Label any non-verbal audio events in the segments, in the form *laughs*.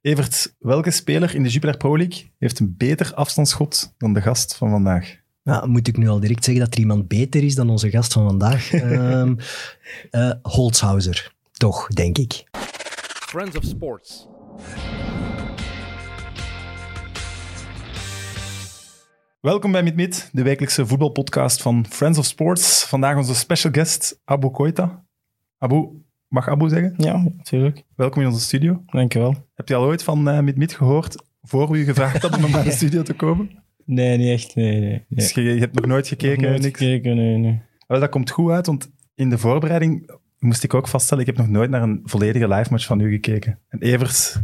Evert, welke speler in de Jupiler Pro League heeft een beter afstandsschot dan de gast van vandaag? Nou, moet ik nu al direct zeggen dat er iemand beter is dan onze gast van vandaag? um, *laughs* uh, Holzhauser, toch, denk ik. Friends of Sports. Welkom bij Mit de wekelijkse voetbalpodcast van Friends of Sports. Vandaag onze special guest, Abu Koita. Abu, mag Abu zeggen? Ja, natuurlijk. Welkom in onze studio. Dankjewel. Heb je al ooit van uh, Mit gehoord voor we je gevraagd hadden om naar de studio te komen? *laughs* Nee, niet echt. Nee, nee, Dus je, je, hebt nog nooit gekeken? Nog nooit niks? gekeken, nee, nee. Wel, dat komt goed uit, want in de voorbereiding moest ik ook vaststellen, ik heb nog nooit naar een volledige live match van u gekeken. En Evers, die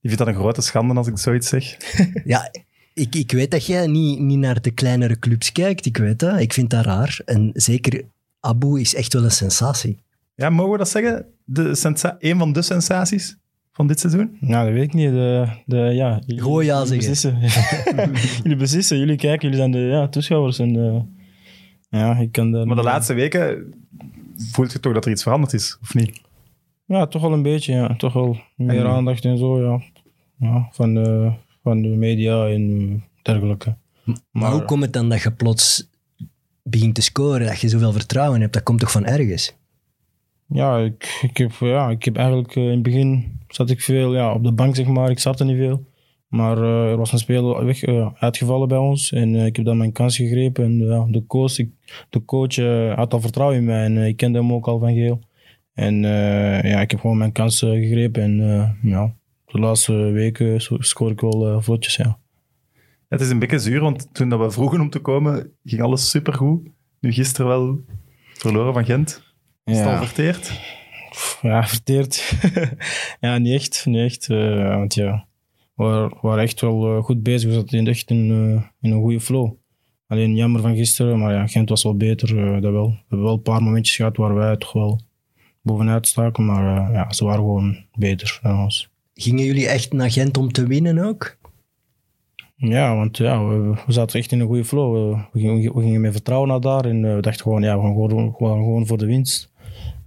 vindt dat een grote schande als ik zoiets zeg. *laughs* Ja, ik, ik weet dat jij niet, niet naar de kleinere clubs kijkt, ik weet dat. Ik vind dat raar. En zeker Abu is echt wel een sensatie. Ja, mogen we dat zeggen? De sensa een van de sensaties van dit seizoen? Nou, dat weet ik niet. De, de, ja, jullie, Gewoon ja jullie zeggen. beslissen. *laughs* jullie beslissen, jullie kijken, jullie zijn de ja, toeschouwers. En, de, ja, ik kan de, Maar de laatste weken voelt je toch dat er iets veranderd is, of niet? Ja, toch wel een beetje. Ja. Toch wel meer En- aandacht en zo, ja. ja van, de, van de media en dergelijke. Maar, hoe komt het dan dat je plots begint te scoren, dat je zoveel vertrouwen hebt? Dat komt toch van ergens? Ja, ik, ik, heb, ja, ik heb eigenlijk eh, in het begin zat ik veel ja, op de bank, zeg maar. Ik startte niet veel. Maar eh, er was een speler weg, eh, uitgevallen bij ons en ik heb dan mijn kans gegrepen. En de coach, de coach had al vertrouwen in mij en ik kende hem ook al van geel. En ja, ik heb gewoon mijn kans gegrepen en ja, de laatste weken scoor ik wel vlotjes, ja. Het is een beetje zuur, want toen dat we vroegen om te komen, ging alles supergoed. Nu gisteren wel verloren van Gent. Is het al Ja. verteerd? Ja, verteerd. *laughs* ja, niet echt. Niet echt eh, want ja, we waren, we waren echt wel eh, goed bezig. We zaten in- echt in, eh, in een goede flow. Alleen jammer van gisteren, maar ja, Gent was wel beter. dat wel. We hebben wel een paar momentjes gehad waar wij toch wel bovenuit staken. Maar ja, ze waren gewoon beter dan ons. Gingen jullie echt naar Gent om te winnen ook? Ja, want ja, we, we zaten echt in een goede flow. We, we gingen, we gingen met vertrouwen naar daar en we dachten gewoon, ja, we gaan gewoon, gewoon, gewoon voor de winst.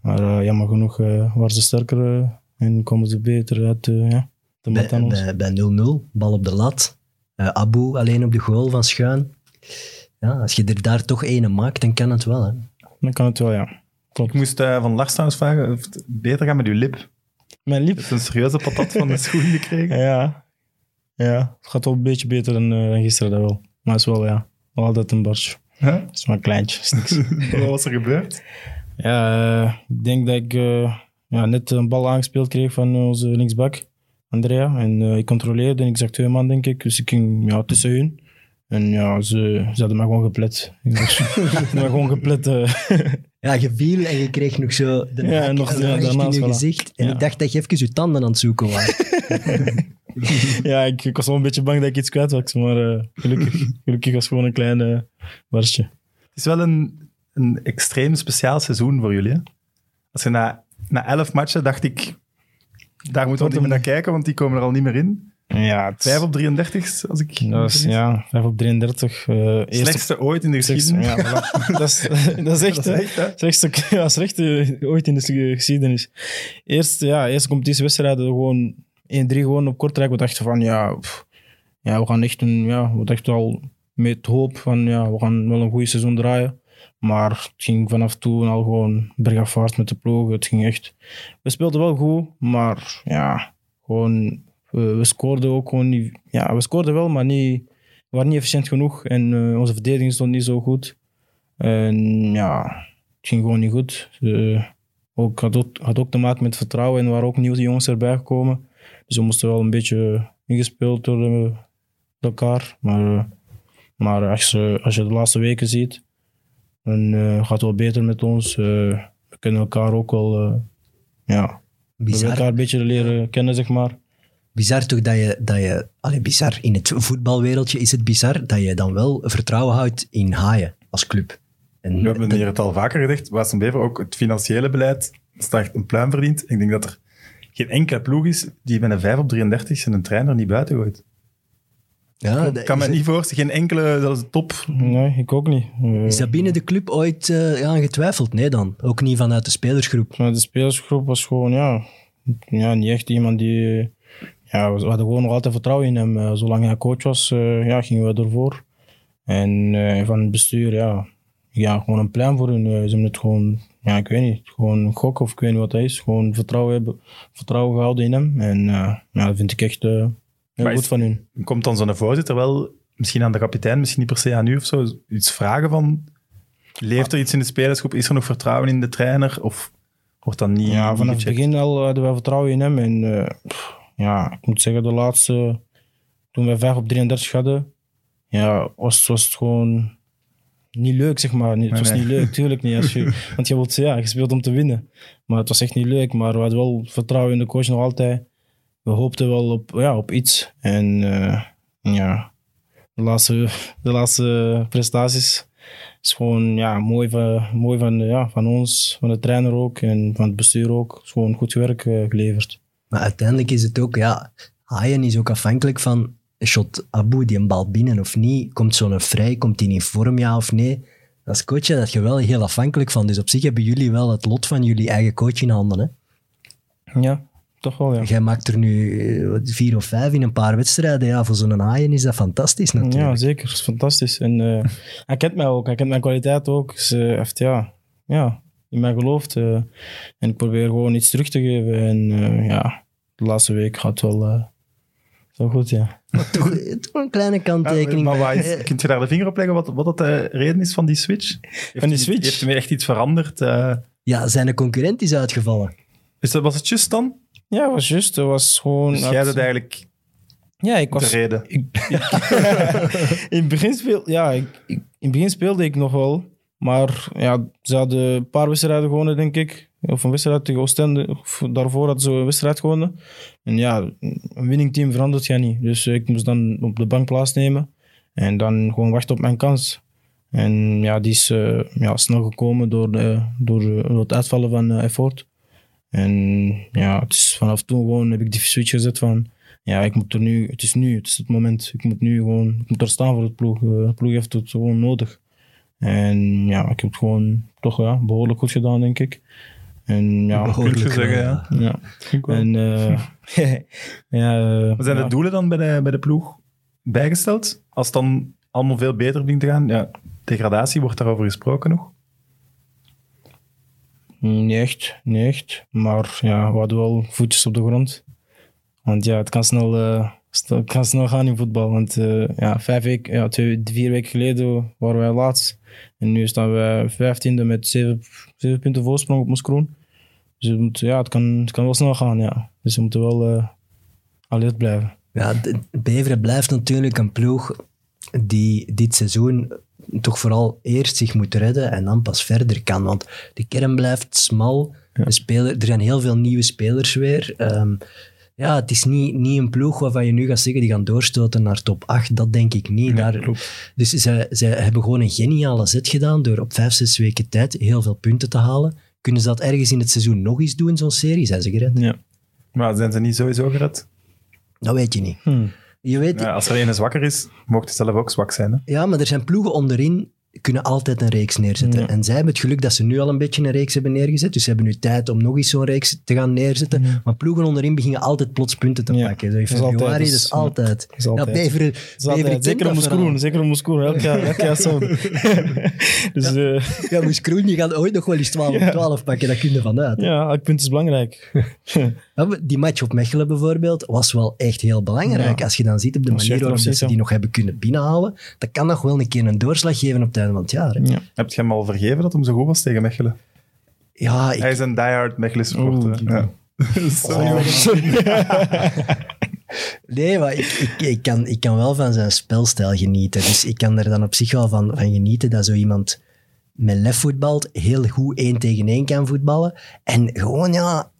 Maar eh, jammer genoeg eh, waren ze sterker eh, en komen ze beter uit ja, de Bij mat dan ons. bij- bij 0-0, bal op de lat. Eh, Abu alleen op de goal van Schuin. Ja, als je er daar toch ene maakt, dan kan het wel. Hè? Dan kan het wel, ja. Ik Klopt. moest eh, van Lars trouwens vragen of het beter gaat met uw lip. Mijn lip. hebt een serieuze patat van de schoen gekregen. *laughs* Ja. Ja, het gaat wel een beetje beter dan, eh, dan gisteren, dat wel. Maar het is wel, ja, wel altijd een barstje. Huh? Het is maar een kleintje, is niks. *laughs* Wat was er gebeurd? Ja, eh, ik denk dat ik eh, ja, net een bal aangespeeld kreeg van onze linksback, Andrea. En eh, ik controleerde en ik zag twee man, denk ik. Dus ik ging ja, tussen hun. En ja, ze, ze hadden me gewoon geplet. Ik was- *laughs* Ze hadden me gewoon geplet. eh. *laughs* Ja, je viel en je kreeg nog zo de Ja, nog- ja, in je voilà. gezicht. En Ja. ik dacht dat je even je tanden aan het zoeken was. *laughs* ja, ik, ik was wel een beetje bang dat ik iets kwijt was. Maar gelukkig, gelukkig was het gewoon een klein barstje. Het is wel een, een extreem speciaal seizoen voor jullie. Hè? Als je na, na elf matchen dacht ik, daar moeten we niet meer naar kijken, want die komen er al niet meer in. Ja, het, 5 op 33, als ik... was, ja, 5 op 33. eh eerste Slechtste ooit in de Slechtste, geschiedenis. ja, voilà. *laughs* dat, is, dat is echt, Dat is hè. echt, hè? Slechtste, ja, slechtste ooit in de geschiedenis. Eerst, ja, eerste competitiewedstrijden gewoon 1-3 gewoon op Kortrijk. We dachten van, ja, pff, ja, we gaan echt een, ja, we dachten al met hoop van, ja, we gaan wel een goed seizoen draaien. Maar het ging vanaf toen al gewoon bergafwaarts met de ploeg. Het ging echt... We speelden wel goed, maar ja, gewoon... We, scoorden ook gewoon niet... Ja, we scoorden wel, maar niet, we waren niet efficiënt genoeg. En eh, onze verdediging stond niet zo goed. En ja, het ging gewoon niet goed. Eh, ook, had, ook, te maken met vertrouwen en waren ook nieuwe jongens erbij gekomen. Dus we moesten wel een beetje ingespeeld door eh, elkaar. Maar, eh, maar als, je, als je de laatste weken ziet, dan eh, gaat wel beter met ons. Eh, we kunnen elkaar ook wel, eh, ja, we hebben elkaar Bizar, een beetje leren kennen, zeg maar. bizar toch dat je... Dat je allee, bizar. In het voetbalwereldje is het bizar dat je dan wel vertrouwen houdt in Haaien als club. En We hebben dat- hier het al vaker gezegd. En Bever, ook het financiële beleid, staat echt een pluim verdient. Ik denk dat er geen enkele ploeg is die met een 5 op 33 zijn een trainer niet buiten gooit. Ja, Ik kan me niet voorstellen, geen enkele, dat is top. Nee, ik ook niet. Eh, is dat binnen de club ooit eh, aan getwijfeld? Nee dan. Ook niet vanuit de spelersgroep. Maar de spelersgroep was gewoon, ja, ja niet echt iemand die, ja, we hadden gewoon nog altijd vertrouwen in hem. Eh, zolang hij coach was, eh, ja, gingen we ervoor. En eh, van het bestuur, ja, ja, gewoon een plan voor hun. Ze hebben het gewoon, ja, ik weet niet, gewoon gok of ik weet niet wat dat is. Gewoon vertrouwen, hebben, vertrouwen gehouden in hem. En eh, ja, dat vind ik echt eh, heel goed van hun. Komt dan zo'n voorzitter wel misschien aan de kapitein, misschien niet per se aan u of zo, iets vragen van... Leeft er iets in de spelersgroep? Is er nog vertrouwen in de trainer? Of wordt dat niet Ja, vanaf het begin al hadden we vertrouwen in hem. En eh, pff, ja, ik moet zeggen, de laatste, toen we 5 op 33 hadden, ja, was, was het gewoon niet leuk, zeg maar. Het Nee, was nee. niet leuk, tuurlijk niet. Als je, *laughs* want je, wilt, ja, je speelt om te winnen. Maar het was echt niet leuk. Maar we hadden wel vertrouwen in de coach nog altijd. We hoopten wel op, ja, op iets. En eh, ja, de laatste, de laatste prestaties is gewoon ja, mooi, van, mooi van, ja, van ons, van de trainer ook en van het bestuur ook. Het is gewoon goed werk eh, geleverd. Maar uiteindelijk is het ook, ja, Hayen is ook afhankelijk van, shot Abu die een bal binnen of niet, komt zo'n vrij, komt die in vorm, ja of nee. Als coach dat je wel heel afhankelijk van. Dus op zich hebben jullie wel het lot van jullie eigen coach in handen. Hè? Ja, toch wel, ja. Jij maakt er nu eh, vier of vijf in een paar wedstrijden. Ja, voor zo'n Hayen is dat fantastisch natuurlijk. Ja, zeker. Dat is fantastisch. En eh, *laughs* hij kent mij ook. Hij kent mijn kwaliteit ook. Dus eh, heeft ja, ja, in mij geloofd. eh. en ik probeer gewoon iets terug te geven. En ja, de laatste week gaat wel, eh, wel goed, ja. toch, *laughs* toch een kleine kanttekening. Ja, maar waar is, kunt je daar de vinger op leggen wat, wat dat de reden is van die switch? Heeft Van die switch? Heeft hij echt iets veranderd? Ja, zijn de concurrent is uitgevallen. is dat, was het just dan? Ja, het was juist. Het was gewoon... Dus jij eigenlijk Ja, ik de was... reden. Ik, *laughs* in, het begin speel, ja, ik, in het begin speelde ik nog wel. Maar ja, ze hadden een paar wedstrijden gewonnen, denk ik. Of een wedstrijd tegen Oostende. Of daarvoor hadden ze een wedstrijd gewonnen. En ja, een winning team verandert ja niet. Dus ik moest dan op de bank plaatsnemen. En dan gewoon wachten op mijn kans. En ja, die is eh, ja, snel gekomen door, de, door, eh, door het uitvallen van eh, Effort. En ja, het is vanaf toen gewoon heb ik die switch gezet van ja, ik moet er nu, het is nu, het is het moment. Ik moet nu gewoon, ik moet er staan voor het ploeg. Eh, De ploeg heeft het gewoon nodig. En ja, ik heb het gewoon toch ja, behoorlijk goed gedaan, denk ik. En ja, Behoorlijk kun je zeggen, wel, ja. ja. Ik wel. En eh, *laughs* ja, eh, zijn ja. de doelen dan bij de, bij de ploeg bijgesteld? Als het dan allemaal veel beter begint te gaan, ja, degradatie, wordt daarover gesproken nog? Niet echt, niet echt. Maar ja, we hadden wel voetjes op de grond. Want ja, het kan snel, eh, het kan snel gaan in voetbal. Want eh, ja, vijf ja, twee, vier weken geleden waren wij laatst. En nu staan we vijftiende met zeven, zeven punten voorsprong op Moeskroen. Dus het, ja, het, kan, het kan wel snel gaan, ja. Dus we moeten wel eh alert blijven. Ja, Beveren blijft natuurlijk een ploeg die dit seizoen toch vooral eerst zich moet redden en dan pas verder kan. Want de kern blijft smal. De speler, er zijn heel veel nieuwe spelers weer. Ehm, ja, het is niet, niet een ploeg waarvan je nu gaat zeggen die gaan doorstoten naar top 8. Dat denk ik niet. Daar, dus ze, ze hebben gewoon een geniale zet gedaan door op vijf, zes weken tijd heel veel punten te halen. Kunnen ze dat ergens in het seizoen nog eens doen, zo'n serie? Zijn ze gered? Ja. Maar zijn ze niet sowieso gered? Dat weet je niet. Hm. Je weet, Ja, als er een zwakker is, mocht hij zelf ook zwak zijn. Hè? Ja, maar er zijn ploegen onderin kunnen altijd een reeks neerzetten. Ja. En zij hebben het geluk dat ze nu al een beetje een reeks hebben neergezet. Dus ze hebben nu tijd om nog eens zo'n reeks te gaan neerzetten. Maar ploegen onderin beginnen altijd plots punten te Ja. pakken. Zo in is altijd, februari, dat is- altijd. Ja, Dat is zeker om. Moeskroen, zeker om Moeskroen. Elk jaar, elk jaar zo. *laughs* dus Ja, Kroen, die gaat ooit nog wel eens 12 op 12 pakken. Dat kun je vanuit. ja, elk punt is belangrijk. *laughs* Ja, Die match op Mechelen bijvoorbeeld was wel echt heel belangrijk. Ja. Als je dan ziet op de manier waarop ze ja. die nog hebben kunnen binnenhalen, dat kan nog wel een keer een doorslag geven op het einde van het jaar. hè. Ja. Heb je hem al vergeven dat hem zo goed was tegen Mechelen? Ja, ik, Hij is een diehard Mechelen supporter. Oeh. Ja. *laughs* Sorry, Oh. hoor. *laughs* Nee, maar ik, ik, ik, kan, ik kan wel van zijn spelstijl genieten. Dus ik kan er dan op zich wel van, van genieten dat zo iemand met lef voetbalt, heel goed één tegen één kan voetballen. En gewoon, ja,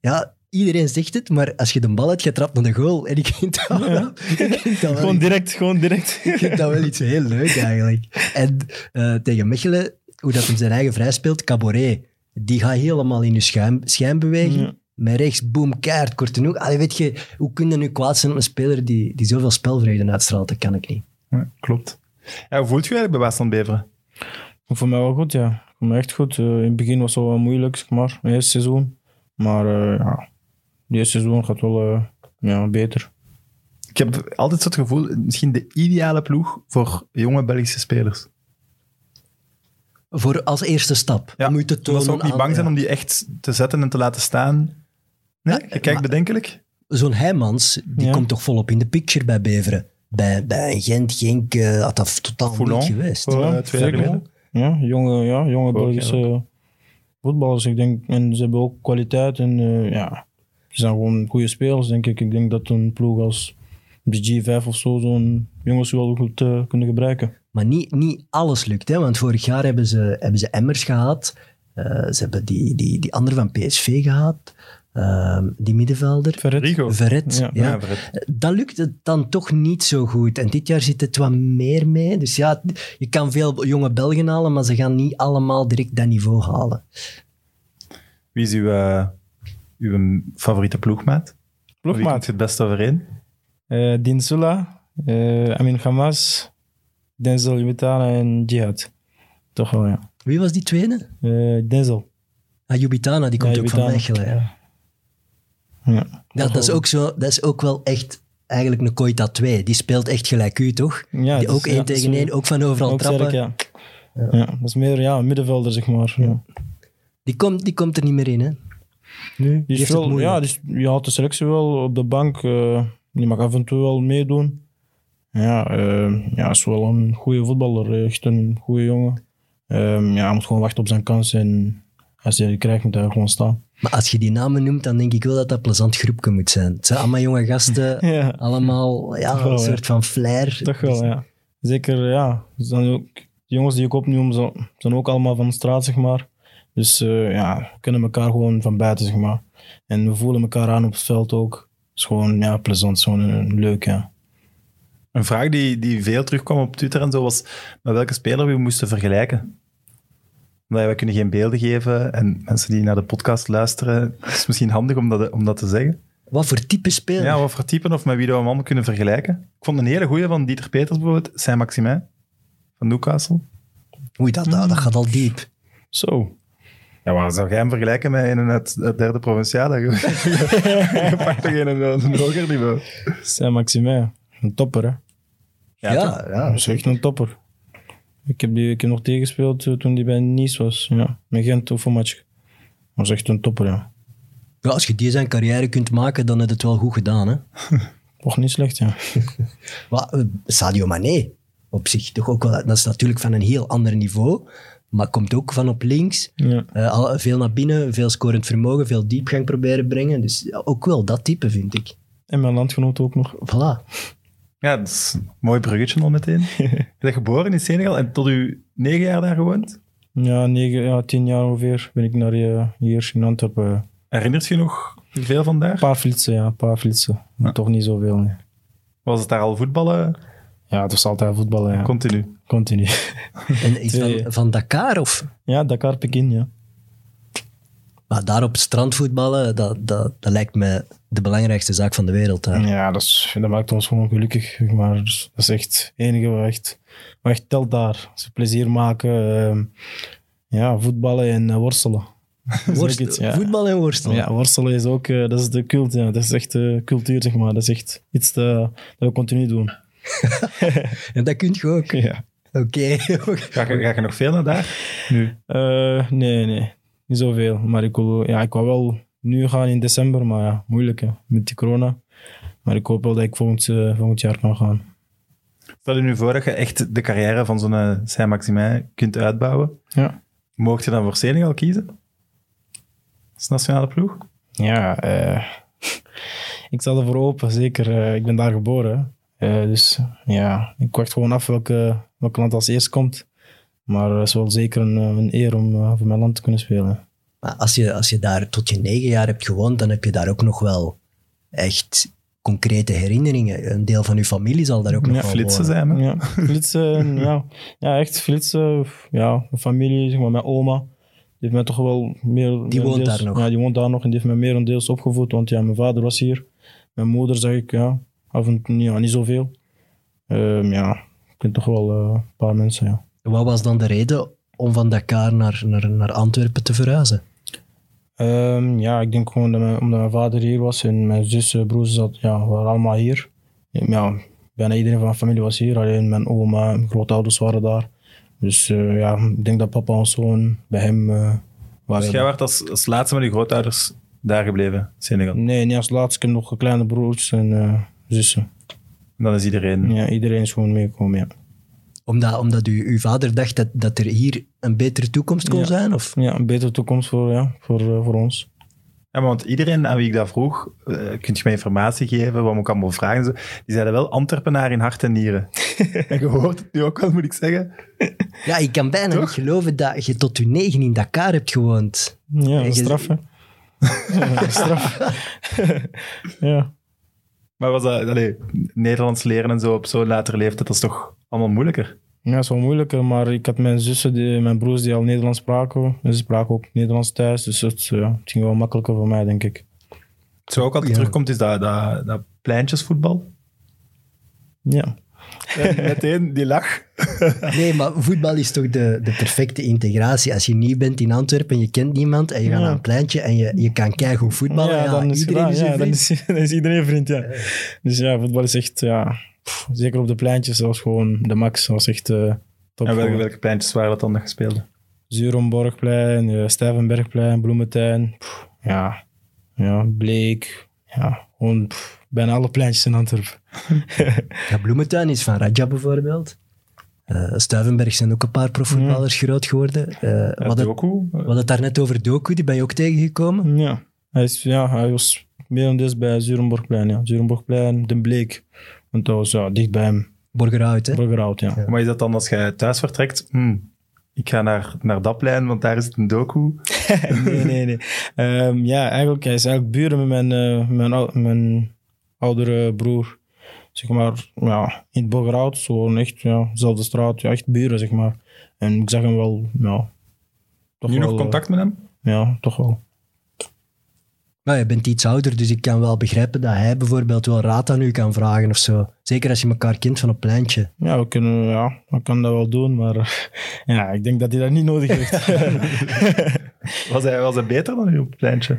ja, iedereen zegt het, maar als je de bal hebt getrapt naar de goal, en ik vind dat wel, *laughs* ik vind dat wel, Gewoon direct, gewoon direct. *laughs* ik vind dat wel iets heel leuk eigenlijk. En eh, tegen Mechelen, hoe dat hem zijn eigen vrij speelt, Caboret, die gaat helemaal in je schuim, schijnbeweging. Ja. Met rechts, boom, keihard, korte hoek. Allee, weet je, hoe kun je nu kwaad zijn op een speler die, die zoveel spelvrede uitstraalt? Dat kan ik niet. Ja, klopt. Ja, hoe voelt je eigenlijk bij Westland Beveren? Voor mij wel goed, ja. Voor mij echt goed. Eh, in het begin was het wel moeilijk, zeg maar. Het eerste seizoen. Maar eh, ja, eerste seizoen gaat wel, eh, ja, beter. Ik heb altijd zo het gevoel, misschien de ideale ploeg voor jonge Belgische spelers. Voor als eerste stap. Ja, om u te Dat tonen ze ook niet aan- bang zijn ja. om die echt te zetten en te laten staan. Nee, Ja, je kijkt maar- bedenkelijk. Zo'n Heijmans, die Ja. komt toch volop in de picture bij Beveren. Bij, bij Gent, Genk eh, had dat totaal Foulon. niet geweest. Ja, eh, twee jaar zeker. geleden. Ja, jonge, ja, jonge Belgische voetballers. Ik denk, en ze hebben ook kwaliteit. En eh, ja, zijn gewoon goede spelers, denk ik. Ik denk dat een ploeg als de G5 of zo, zo'n jongens wel goed eh, kunnen gebruiken. Maar niet, niet alles lukt, hè? want vorig jaar hebben ze, hebben ze Emmers gehad. Eh, ze hebben die, die, die andere van PSV gehad. Ehm, die middenvelder. Verret. Rigo. Verret. Ja. Ja, Ja, Fred. Eh, Dat lukt het dan toch niet zo goed. En dit jaar zit het wat meer mee. Dus ja, je kan veel jonge Belgen halen, maar ze gaan niet allemaal direct dat niveau halen. Wie is uw, eh, uw favoriete ploegmaat? Wie komt Ploegmaat. het best overeen? Eh Dinsula, eh, Amin Hamas, Denzel Jubitana en Jihad. Toch wel, ja. Wie was die tweede? Eh, Denzel. Ah, Jubitana, die komt Ja, ook van. Mechelen. Ja. Ja. Dat, is ook zo, dat is ook wel echt eigenlijk een Koita 2. Die speelt echt gelijk u, toch? Ja, die ook ja, één tegen één, ook van overal ook trappen. sterk, ja. Ja. dat is meer ja, een middenvelder, zeg maar. Ja. Die, komt, die komt er niet meer in, hè? Die heeft is het wel, moeilijk. ja, die, is- die houdt de selectie wel op de bank. eh, die mag af en toe wel meedoen. Ja, eh, ja, is wel een goede voetballer. Echt een goede jongen. Ehm, ja, hij moet gewoon wachten op zijn kans. En als hij die krijgt, moet hij gewoon staan. Maar als je die namen noemt, dan denk ik wel dat dat een plezant groepje moet zijn. Het zijn allemaal jonge gasten, *laughs* Ja, allemaal ja, wel, een ja. soort van flair. toch wel, ja. Zeker, ja. Zijn ook, de jongens die ik opnoem, zo- zijn ook allemaal van de straat, zeg maar. Dus eh, ja, we kennen elkaar gewoon van buiten, zeg maar. En we voelen elkaar aan op het veld ook. Het is gewoon, ja, plezant. Gewoon een, leuk, ja. Een vraag die, die veel terugkwam op Twitter en zo was met welke speler we moesten vergelijken. Omdat wij kunnen geen beelden geven en mensen die naar de podcast luisteren, het is misschien handig om dat, om dat te zeggen. Wat voor type speler? Ja, wat voor typen of met wie we hem allemaal kunnen vergelijken. Ik vond een hele goeie van Dieter Peters bijvoorbeeld, Saint-Maximin van Newcastle. Oei, dat, dat, dat gaat al diep. Zo. Ja, waar zou jij hem vergelijken met een uit het derde provinciale? *laughs* Je pakt toch een, een, een hoger niveau. Saint-Maximin. Een topper, hè. Ja, ja, Dat is echt een topper. Ik heb die ik heb nog tegengespeeld eh, toen die bij Nice was. Ja, met Gent of een match. Dat was echt een topper, ja. Ja, als je die zijn carrière kunt maken, dan heb je het wel goed gedaan. Hè? *laughs* Och, niet slecht, ja. Maar, eh, Sadio Mané, op zich toch ook wel, dat is natuurlijk van een heel ander niveau, maar komt ook van op links. ja. Eh, al- veel naar binnen, veel scorend vermogen, veel diepgang proberen brengen. Dus ook wel dat type, vind ik. En mijn landgenoot ook nog. Voilà. Ja, dat is een mooi bruggetje al meteen. *laughs* Je bent geboren in Senegal en tot u negen jaar daar gewoond. Ja, negen, ja, tien jaar ongeveer ben ik naar eh, hier in Antwerpen. Herinnert je nog veel van daar? Een paar flitsen, ja, een paar flitsen. Maar toch niet zoveel, nee. Was het daar al voetballen? Ja, het was altijd voetballen, ja. Continu. Continu. *laughs* En iets van, van Dakar of... ja, Dakar, Pekin, ja. Maar daar op het strand voetballen, dat, dat, dat lijkt me de belangrijkste zaak van de wereld. Daar. Ja, dat, is, dat maakt ons gewoon gelukkig. Maar dat is echt het enige wat echt, wat echt telt daar. Ze plezier maken, ehm, ja, voetballen en eh, worstelen. Is Worst- iets, ja. Voetbal en worstelen. Ja, worstelen is ook, eh, dat is de cult, ja. Dat is echt eh, cultuur, zeg maar. Dat is echt iets te- dat we continu doen. *laughs* En dat kun je ook. Ja. Oké. *laughs* Ga, je- ga je nog veel naar daar? Nu. Eh, nee, nee. Niet zoveel. Maar ik wil, ja, ik wou wel nu gaan in december, maar ja, moeilijk hè, met die corona. Maar ik hoop wel dat ik volgend, eh, volgend jaar kan gaan. Stel je nu voor dat je echt de carrière van zo'n eh, Saint-Maximin kunt uitbouwen. Ja. Mocht je dan voor Senegal kiezen? Als nationale ploeg? Ja, eh, *laughs* ik sta ervoor open, zeker. Eh, ik ben daar geboren. Eh, dus ja, ik wacht gewoon af welke, welk land als eerst komt. Maar het is wel zeker een, eh, een eer om eh, voor mijn land te kunnen spelen. Maar als je, als je daar tot je negen jaar hebt gewoond, dan heb je daar ook nog wel echt concrete herinneringen. Een deel van je familie zal daar ook nog Ja, wel Flitsen wonen. zijn, hè? Ja, flitsen, *laughs* ja. ja, echt flitsen. Ja, mijn familie, zeg maar, mijn oma. Die heeft mij toch wel meer... Die woont daar nog? Ja, die woont daar nog en die heeft mij meerendeels opgevoed. Want ja, mijn vader was hier. Mijn moeder zag ik, ja, af en toe, ja, niet zoveel. Ehm, ja, ik ken toch wel eh, een paar mensen, ja. Wat was dan de reden om van Dakar naar, naar, naar Antwerpen te verhuizen? Ehm, ja, ik denk gewoon dat mijn, omdat mijn vader hier was en mijn zus, eh, broers zat, ja, waren allemaal hier. Ja, bijna iedereen van mijn familie was hier. Alleen mijn oma en mijn grootouders waren daar. Dus eh, ja, ik denk dat papa ons gewoon bij hem uh, waren. Dus jij werd als, als laatste met je grootouders daar gebleven, Senegal? Nee, niet als laatste. Ik heb nog kleine broers en uh, zussen. En dan is iedereen... Ja, iedereen is gewoon meegekomen, ja. Omdat, omdat u, uw vader dacht dat, dat er hier een betere toekomst kon Ja. zijn? Of? Ja, een betere toekomst voor, ja, voor, eh, voor ons. Ja, want iedereen aan wie ik dat vroeg, eh, kun je mij informatie geven, wat moet ik allemaal vragen, die zeiden wel Antwerpenaar in hart en nieren. *laughs* en je hoort het nu ook wel, moet ik zeggen. Ja, ik kan bijna Toch? niet geloven dat je tot uw negen in Dakar hebt gewoond. Ja, je- *laughs* dat is straf, hè. *laughs* Ja, straf. ja. Maar was dat, allee, Nederlands leren en zo op zo'n latere leeftijd, dat is toch allemaal moeilijker? Ja, het is wel moeilijker, maar ik had mijn zussen, die, mijn broers die al Nederlands spraken. En ze spraken ook Nederlands thuis, dus het, ja, het ging wel makkelijker voor mij, denk ik. Wat zo ook altijd Ja. terugkomt, is dat, dat, dat pleintjesvoetbal. Ja. En meteen die lach. Nee, maar voetbal is toch de, de perfecte integratie. Als je nieuw bent in Antwerpen en je kent niemand en je gaat naar een pleintje en je, je kan keigoed voetballen, ja, dan is, iedereen is ja, dan, vriend. is, *laughs* dan is iedereen vriend, ja. Dus ja, voetbal is echt, ja, pff, zeker op de pleintjes, dat was gewoon de max. Dat was echt eh top. En welke, welke pleintjes waren dat dan nog gespeeld? Zurenborgplein, eh, Stuyvenbergplein, Bloementuin. Pff, ja, ja, Bleek. Ja, gewoon pff, bijna alle pleintjes in Antwerpen. Ja, Bloementuin is van Raja bijvoorbeeld. Eh Stuivenberg zijn ook een paar profvoetballers groot geworden. Eh we, Ja, hadden, Doku? we hadden het daarnet over Doku, die ben je ook tegengekomen. Ja, hij, is, ja, hij was bij Zurenborgplein. Ja. Zurenborgplein, Den Bleek. Want dat was ja, dicht bij hem. Borgerhout, hè? Borgerhout, ja. Maar is dat dan als jij thuis vertrekt? Hmm, ik ga naar, naar dat plein, want daar is het een doku. *laughs* nee, nee, nee. Ehm, ja, eigenlijk, hij is eigenlijk buren met mijn, eh, mijn, ou- mijn oudere broer. Zeg maar, ja, in het Borgerhout, zo echt, ja, dezelfde straat, ja, echt buren, zeg maar. En ik zag hem wel, ja. Toch nu wel, nog eh, contact met hem? Ja, toch wel. Nou, je bent iets ouder, dus ik kan wel begrijpen dat hij bijvoorbeeld wel raad aan u kan vragen of zo. Zeker als je elkaar kent van een pleintje. Ja, we kunnen, ja, ik kan dat wel doen, maar *laughs* ja, ik denk dat hij dat niet nodig heeft. *laughs* Was hij, was hij beter dan u op het pleintje?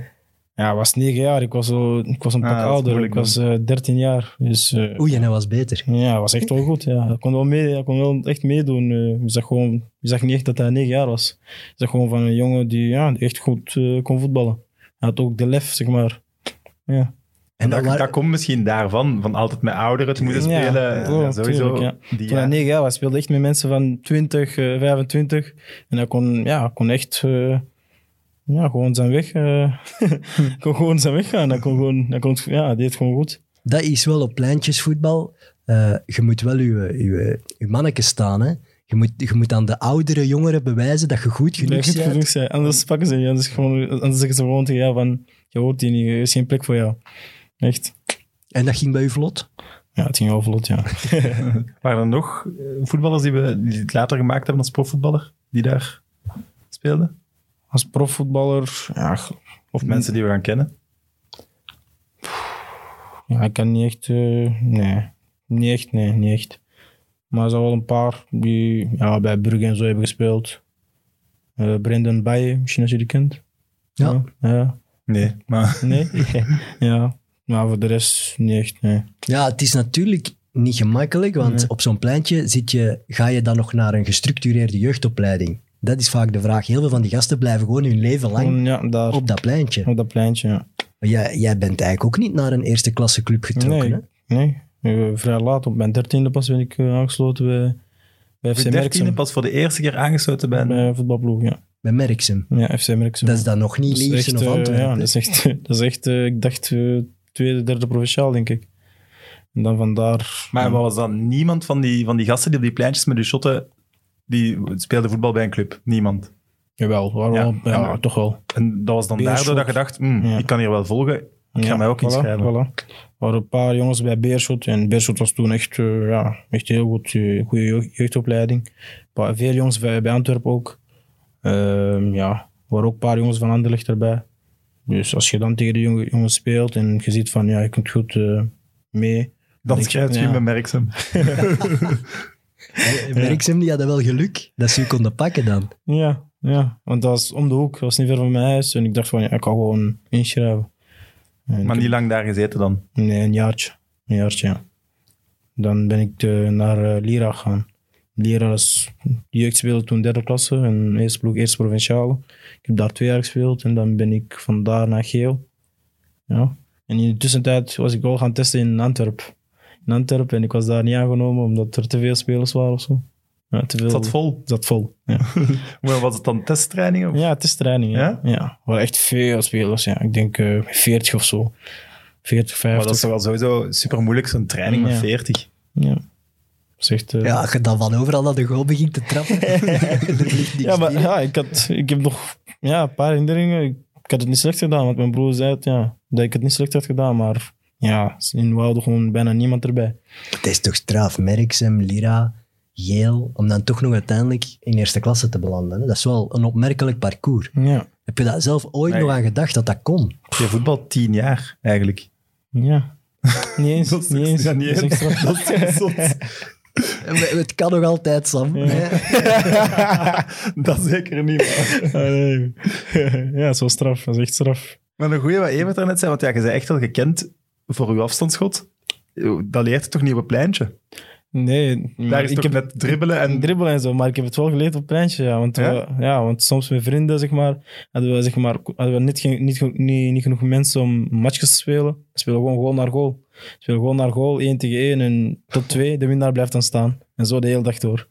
Ja, hij was negen jaar, ik was, zo, ik was een Ah, pak is ouder, moeilijk ik was eh 13 jaar. Dus, eh, Oei, en hij was beter. Ja, hij was echt wel goed. Ja. Hij, kon wel mee, hij kon wel echt meedoen. eh. je, zag gewoon, je zag niet echt dat hij negen jaar was. Je zag gewoon van een jongen die, ja, echt goed eh, kon voetballen. Hij had ook de lef, zeg maar. Ja, En dat, waar- dat komt misschien daarvan, van altijd met ouderen te moeten Ja, spelen. Ja, sowieso. tuurlijk, Die, Toen hij ja. negen jaar was, speelde echt met mensen van 20, eh, 25. En hij kon, ja, kon echt eh, ja, gewoon zijn weg, eh, *laughs* kon gewoon zijn weg gaan. Hij kon gewoon, hij kon, ja, hij deed het gewoon goed. Dat is wel op pleintjesvoetbal. Eh, je moet wel je, je, je manneke staan. Hè? Je, moet, je moet aan de oudere jongeren bewijzen dat je goed genoeg Dat goed bent. genoeg zijn. Anders pakken ze je. Anders, gewoon, anders zeggen ze gewoon tegen jou van, je hoort hier niet, er is geen plek voor jou. Echt. En dat ging bij u vlot. Ja, het ging wel vlot, ja. *laughs* Waren er nog eh, voetballers die, we, die het later gemaakt hebben als profvoetballer, die daar speelden? Als profvoetballer, ja, Of mensen die we gaan kennen? ja, ik kan niet echt, eh, nee. Niet echt, nee, niet echt. Maar er zijn wel een paar die ja, bij Brugge en zo hebben gespeeld. Eh Brendan Baye, misschien als je die kent. Ja. Ja. Nee, maar Nee? *laughs* ja. Maar voor de rest niet echt, nee. Ja, het is natuurlijk niet gemakkelijk, want Nee. op zo'n pleintje zit je, ga je dan nog naar een gestructureerde jeugdopleiding. Dat is vaak de vraag. Heel veel van die gasten blijven gewoon hun leven lang Gewoon, ja, daar, op dat pleintje. op dat pleintje, ja. Maar jij, jij bent eigenlijk ook niet naar een eerste klasse club getrokken. Nee, Hè? nee. Eh, vrij laat, op mijn dertiende pas ben ik eh, aangesloten bij, bij FC Merksem. pas voor de eerste keer aangesloten bij een... Bij een voetbalploeg, ja. Bij Merksem. Ja, FC Merksem. Dat is dan nog niet Liersen of eh, Antwerpen. Ja, dat is echt, *laughs* dat is echt ik dacht, tweede, derde provinciaal, denk ik. En dan vandaar... Maar was dan niemand van die, van die gasten die op die pleintjes met de shotten, die speelde voetbal bij een club? Niemand. Jawel, waar Ja, toch wel. En dat was dan Beerschot. daardoor dat je dacht, hmm, Ja. ik kan hier wel volgen, ik ga mij ook voilà, inschrijven. Voilà. Er waren een paar jongens bij Beerschot. En Beerschot was toen echt, eh, ja, echt heel goed. eh, goede jeugd- jeugdopleiding. Een paar- veel jongens bij, bij Antwerpen ook. Ehm, ja, er waren ook een paar jongens van Anderlecht erbij. Dus als je dan tegen de jonge- jongens speelt en je ziet van, ja, je kunt goed eh, mee. Dan schrijf je ja. Merksem. *laughs* *laughs* Merksem die hadden wel geluk dat ze u konden pakken dan. Ja, Ja, want dat was om de hoek. Dat was niet ver van mijn huis. En ik dacht van, ja, ik kan gewoon inschrijven. En Maar niet lang daar gezeten dan. Nee, een jaartje. Een jaartje, ja. Dan ben ik eh, naar eh, Lira gegaan. Lira is... De jeugd speelde toen derde klasse. En eerste ploeg, eerste provinciale. Ik heb daar twee jaar gespeeld. En dan ben ik van daar naar Geel. Ja. En in de tussentijd was ik wel gaan testen in Antwerpen. In Antwerpen. En ik was daar niet aangenomen, omdat er te veel spelers waren of zo. Ja, te veel... Zat vol. Zat vol, ja. *laughs* Maar was het dan testtrainingen? of- Ja, training. Ja, Ja? er waren echt veel spelers. Ja. Ik denk eh 40 of zo. 40, 50. Maar dat is toch wel sowieso super moeilijk, zo'n training met Ja. 40. Ja. Dat echt, eh, Ja, als je dan van overal naar de goal begint te trappen. *laughs* ja, maar ja, ik, had, ik heb nog ja, een paar herinneringen. Ik, ik had het niet slecht gedaan, want mijn broer zei het, ja, dat ik het niet slecht had gedaan. Maar ja, in Woude gewoon bijna niemand erbij. Het is toch straf. Merksem, Lira, Geel, om dan toch nog uiteindelijk in eerste klasse te belanden. Hè? Dat is wel een opmerkelijk parcours. Ja, Heb je daar zelf ooit Nee. nog aan gedacht dat dat kon? Je voetbal tien jaar, eigenlijk. ja. *laughs* Niet eens. Dat is- niet eens. ja, niet Dat is eens. echt straf. Dat is echt zot. *laughs* Het kan nog altijd, Sam. Ja. hè? *laughs* dat zeker niet. maar- Ah, nee. ja, zo straf. Dat is echt straf. Maar een goeie wat Evert daarnet zei, want ja, je bent echt wel gekend voor uw afstandsschot. Dat leert je toch niet op een pleintje? Nee, Daar is ik toch heb met dribbelen en... dribbelen en zo, maar ik heb het wel geleerd op het pleintje. Ja, want, Ja? We, ja, want soms met vrienden, zeg maar, hadden we, zeg maar, hadden we niet, niet, niet, niet genoeg mensen om matches te spelen. We spelen gewoon goal naar goal. We spelen gewoon naar goal, 1 tegen 1 en tot 2. De winnaar blijft dan staan. En zo de hele dag door.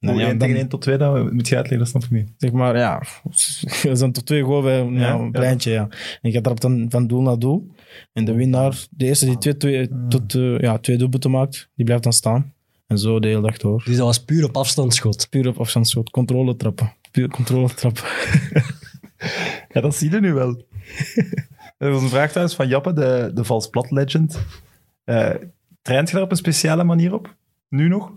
Nou, ja, 1 dan- tegen 1 tot 2, dat moet je uitleggen, dat snap ik niet. Zeg maar, ja, *laughs* we zijn tot twee goal bij ja, een pleintje, ja. En je trapt dan van doel naar doel. En de winnaar, de eerste die twee, twee, tot, eh, ja, twee doelpunten maakt, die blijft dan staan. En zo de hele dag door. Dus dat was puur op afstandsschot. Puur op afstandsschot. Controle trappen. Puur controle trappen. *laughs* Ja, dat zie je nu wel. Er was een vraag thuis van Jappe, de, de vals plat legend. Eh traint je daar op een speciale manier op? Nu nog?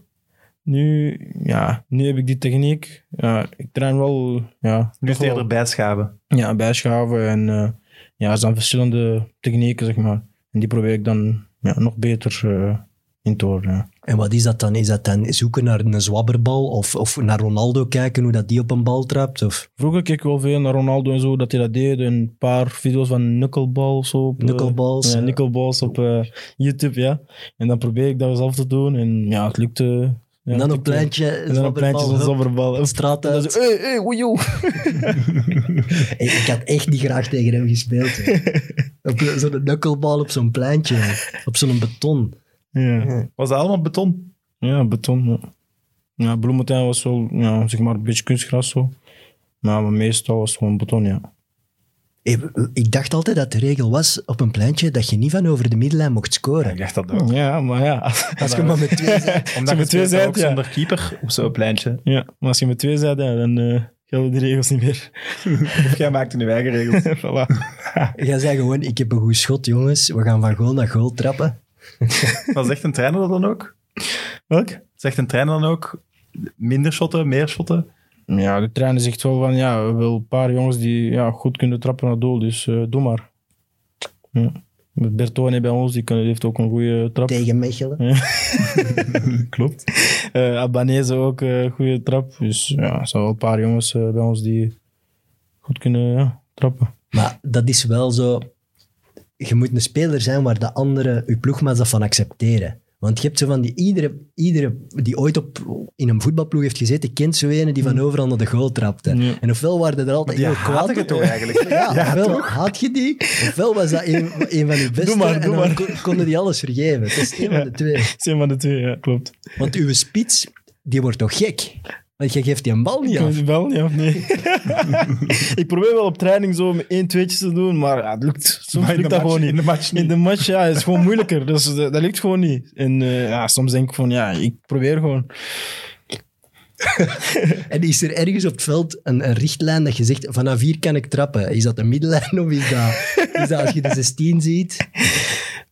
Nu, ja, nu heb ik die techniek. Ja, ik train wel, ja, Nu is het wel- eerder bijschaven. ja, bijschaven. En eh, ja, er zijn verschillende technieken, zeg maar. En die probeer ik dan ja, nog beter eh, in te horen. Ja. En wat is dat dan? Is dat dan zoeken naar een zwabberbal? Of, of naar Ronaldo kijken hoe dat die op een bal trapt? Of Vroeger keek ik wel veel naar Ronaldo en zo, dat hij dat deed. Een paar video's van knuckleball of zo. Op, eh, Knuckleballs, ja. knuckleballs op eh, YouTube, ja. En dan probeer ik dat zelf te doen. En ja, het lukte. Ja, en dan lukte. pleintje, En dan op pleintje zo'n zwabberbal, zobberbal. hup, straat En uit. zo, hey, hey, woejoe. *laughs* Hey, ik had echt niet graag tegen hem gespeeld. zo'n knucklebal *laughs* op zo'n pleintje. Op zo'n beton. Ja. Was dat allemaal beton? ja, beton. Ja, ja Bloementuin was wel, ja, zeg maar, een beetje kunstgras zo. Maar, maar meestal was het gewoon beton, ja. Hey, ik dacht altijd dat de regel was op een pleintje dat je niet van over de middenlijn mocht Ja, scoren. ik dacht dat ook. Ja, maar ja. Als je maar met twee *laughs* bent. Omdat je twee zijt, ja. zonder keeper op zo'n pleintje. ja, maar als je met twee zei, ja, dan eh, gelden die regels niet meer. *laughs* Of jij maakte je eigen regels. *laughs* voilà. Jij zei gewoon, ik heb een goed schot, jongens. We gaan van goal naar goal trappen. Maar zegt een trainer dat dan ook? Welk? Zegt een trainer dan ook minder shotten, meer shotten? Ja, de trainer zegt wel van, ja, we willen een paar jongens die ja, goed kunnen trappen naar doel, dus eh, doe maar. Ja. Met Bertone bij ons, die, kan, die heeft ook een goede trap. Tegen Mechelen. *laughs* Klopt. Eh Albanese ook een goede trap. Dus ja, er zijn wel een paar jongens eh, bij ons die goed kunnen ja, trappen. Maar dat is wel zo... Je moet een speler zijn waar de andere, je ploegmaats dat van accepteren. Want je hebt zo van die... Iedere, iedere die ooit op, in een voetbalploeg heeft gezeten, kent zo ene die van overal naar de goal trapte. Ja. En ofwel waren er altijd Die heel kwaad je toch eigenlijk? *laughs* Ja, Ja, ofwel toch? haat je die, ofwel was dat een, een van uw beste maar, en doe dan maar. konden die alles vergeven. Het is één van de twee. Dat is een van de twee, ja, klopt. Want uw spits, die wordt toch gek? Want je geeft die een bal niet af. niet of nee? *laughs* ik probeer wel op training zo met één, tweetjes te doen, maar ja, het lukt. Soms lukt de dat match- gewoon niet. in de match niet. In de match, ja, is gewoon *laughs* moeilijker. Dus eh, dat, dat lukt gewoon niet. En eh, ja, soms denk ik van, ja, ik probeer gewoon. *laughs* En is er ergens op het veld een, een richtlijn dat je zegt, vanaf hier kan ik trappen? Is dat een middenlijn of is dat, is dat als je de 16 ziet?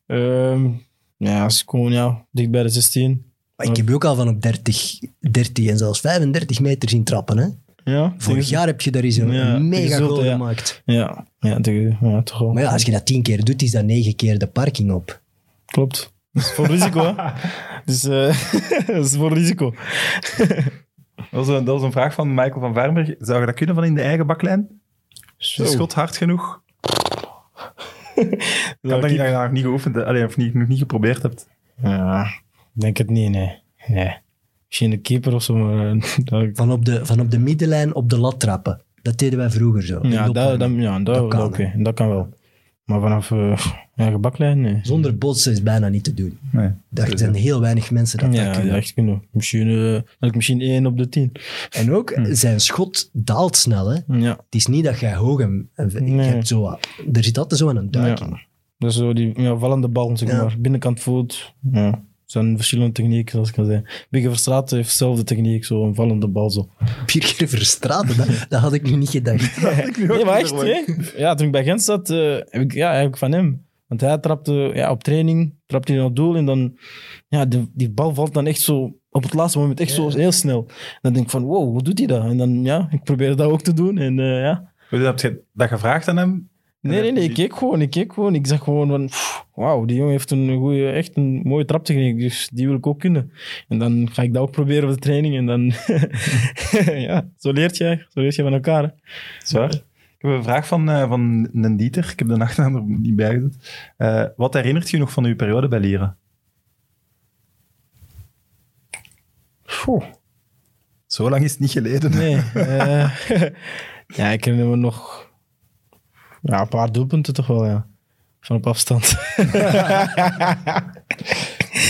Ehm, ja, als ik gewoon ja, dicht bij de 16. Maar ik heb je ook al van op 30, 30 en zelfs 35 meter zien trappen. Hè? Ja, Vorig jaar heb je daar eens een, Ja, mega goal ja. gemaakt. Ja, ja, tegen, ja, toch wel. Maar ja, als je dat 10 keer doet, is dat 9 keer de parking op. Klopt. Dat is voor risico, hè. *laughs* Dus, eh, *laughs* dat is voor risico. Dat was, een, dat was een vraag van Michael van Vermer. Zou je dat kunnen van in de eigen baklijn? Zo. Schot hard genoeg? *laughs* Dat ik- je dat nog niet geoefend hebt, allee, of niet, nog niet geprobeerd hebt? Ja, denk het niet, nee. nee. Misschien de keeper of zo, maar... eh, *laughs* dat ik- Van op, de, van op de middenlijn op de lat trappen. Dat deden wij vroeger zo. ja, In de dat, dat, opwarming. ja, dat, kan, dat kan wel. Maar vanaf eh eigen baklijn, nee. Zonder botsen is bijna niet te doen. Nee. Er zijn heel weinig mensen dat dat Ja, kunnen. ja, echt kunnen. Misschien, eh, ik misschien één op de tien. En ook, Hm. zijn schot daalt snel. Hè? Ja. Het is niet dat jij hoog hem... Je Nee. hebt zo, er zit altijd zo een duik in. ja. Dat is zo die ja, vallende bal, zeg Ja. maar. Binnenkant voet. Ja. Het zijn verschillende technieken, zoals ik al zei. Bigge Verstraeten heeft dezelfde techniek, zo een vallende bal. Zo. Birger Verstraeten, dat, dat had ik nu niet gedacht. *laughs* Nee, maar echt, hè? Ja, toen ik bij Gent zat, eh, heb ik, ja, eigenlijk van hem. Want hij trapte ja, op training, trapte hij naar het doel en dan, ja, de, die bal valt dan echt zo op het laatste moment echt zo heel snel. En dan denk ik van, wow, hoe doet hij dat? En dan, ja, ik probeer dat ook te doen en eh, ja. Heb je dat gevraagd aan hem? Nee, nee, nee, ik keek gewoon, ik keek gewoon. Ik zag gewoon van, pff, wauw, die jongen heeft een goede, echt een mooie traptechniek, dus die wil ik ook kunnen. En dan ga ik dat ook proberen op de training en dan, *laughs* ja, zo leert je, zo leert je van elkaar. hè. Zwaar. Ik heb een vraag van, eh, van een Dieter. Ik heb de achternaam er niet bij gezet. Eh, wat herinnert je nog van uw periode bij Leren? Zo lang is het niet geleden. Nee. *laughs* eh, *laughs* ja, ik herinner me nog ja, een paar doelpunten toch wel, ja. Van op afstand. *laughs*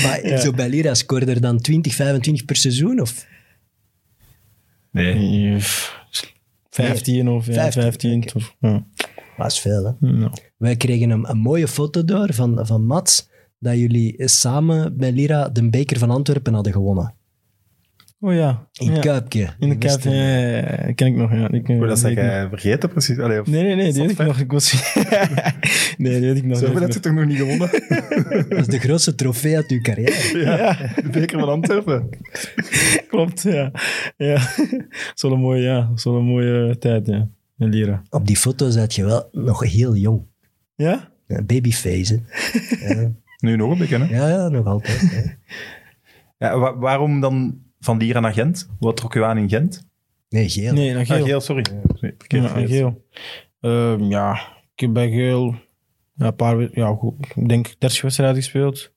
Maar zo bij Lira scoorde er dan 20, 25 per seizoen? Of? Nee. 15 of ja, 15, 15. oké. of, ja. Dat is veel, hè? Ja. Wij kregen een, een mooie foto door van, van Mats, dat jullie samen bij Lira de beker van Antwerpen hadden gewonnen. Oh ja. In ja. Kuipje. In de Kuip, ja, ja, ken ik nog. Ja. Ken, Hoe dat zeg ik jij vergeten precies? Allee, of. Nee, nee, nee, die weet ik nog. Ik was... *laughs* nee, die weet ik nog. Zo hebben dat ik je toch nog niet gewonnen? *laughs* Dat is de grootste trofee uit uw carrière. ja. De beker van Antwerpen. *laughs* Klopt, ja. ja. Zo'n mooie, ja. Zo'n mooie tijd, ja. In Lira. Op die foto zat je wel nog heel jong. Ja? Ja, Babyface, hè? Ja, Nu nog een beetje, hè? ja, ja, nog altijd. hè. Ja, wa- waarom dan van Leren naar Gent? Wat trok u aan in Gent? Nee, geel. Nee, naar Ah, Geel. Geel, sorry. Nee, Ja, geel. Ehm, ja, ik heb bij Geel ja, een paar, ja, goed, ik denk 30 wedstrijden gespeeld.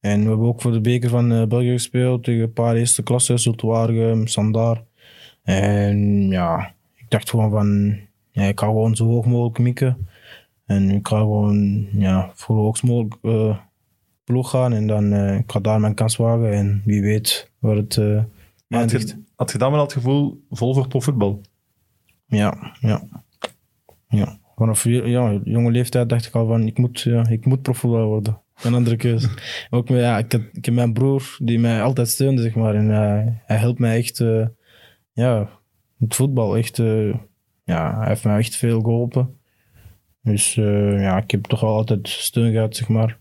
En we hebben ook voor de beker van eh, België gespeeld tegen een paar eerste klasse, Zultuargem, Sandaar. En ja, ik dacht gewoon van, ja, ik ga gewoon zo hoog mogelijk mikken. En ik ga gewoon ja, voor de hoogst mogelijk eh, ploeg gaan. En dan eh, ik ga daar mijn kans wagen. En wie weet waar het Maar had, je, had je dan wel het gevoel vol voor profvoetbal? Ja, ja. ja. Vanaf ja, jonge leeftijd dacht ik al van, ik moet, ja, ik moet profvoetballer worden. Een andere keuze. *laughs* Ook met, ja, ik, heb, ik heb mijn broer die mij altijd steunde, zeg maar. En eh, hij helpt mij echt, ja, het voetbal. Echt, ja, hij heeft mij echt veel geholpen. Dus ja, ik heb toch wel altijd steun gehad, zeg maar.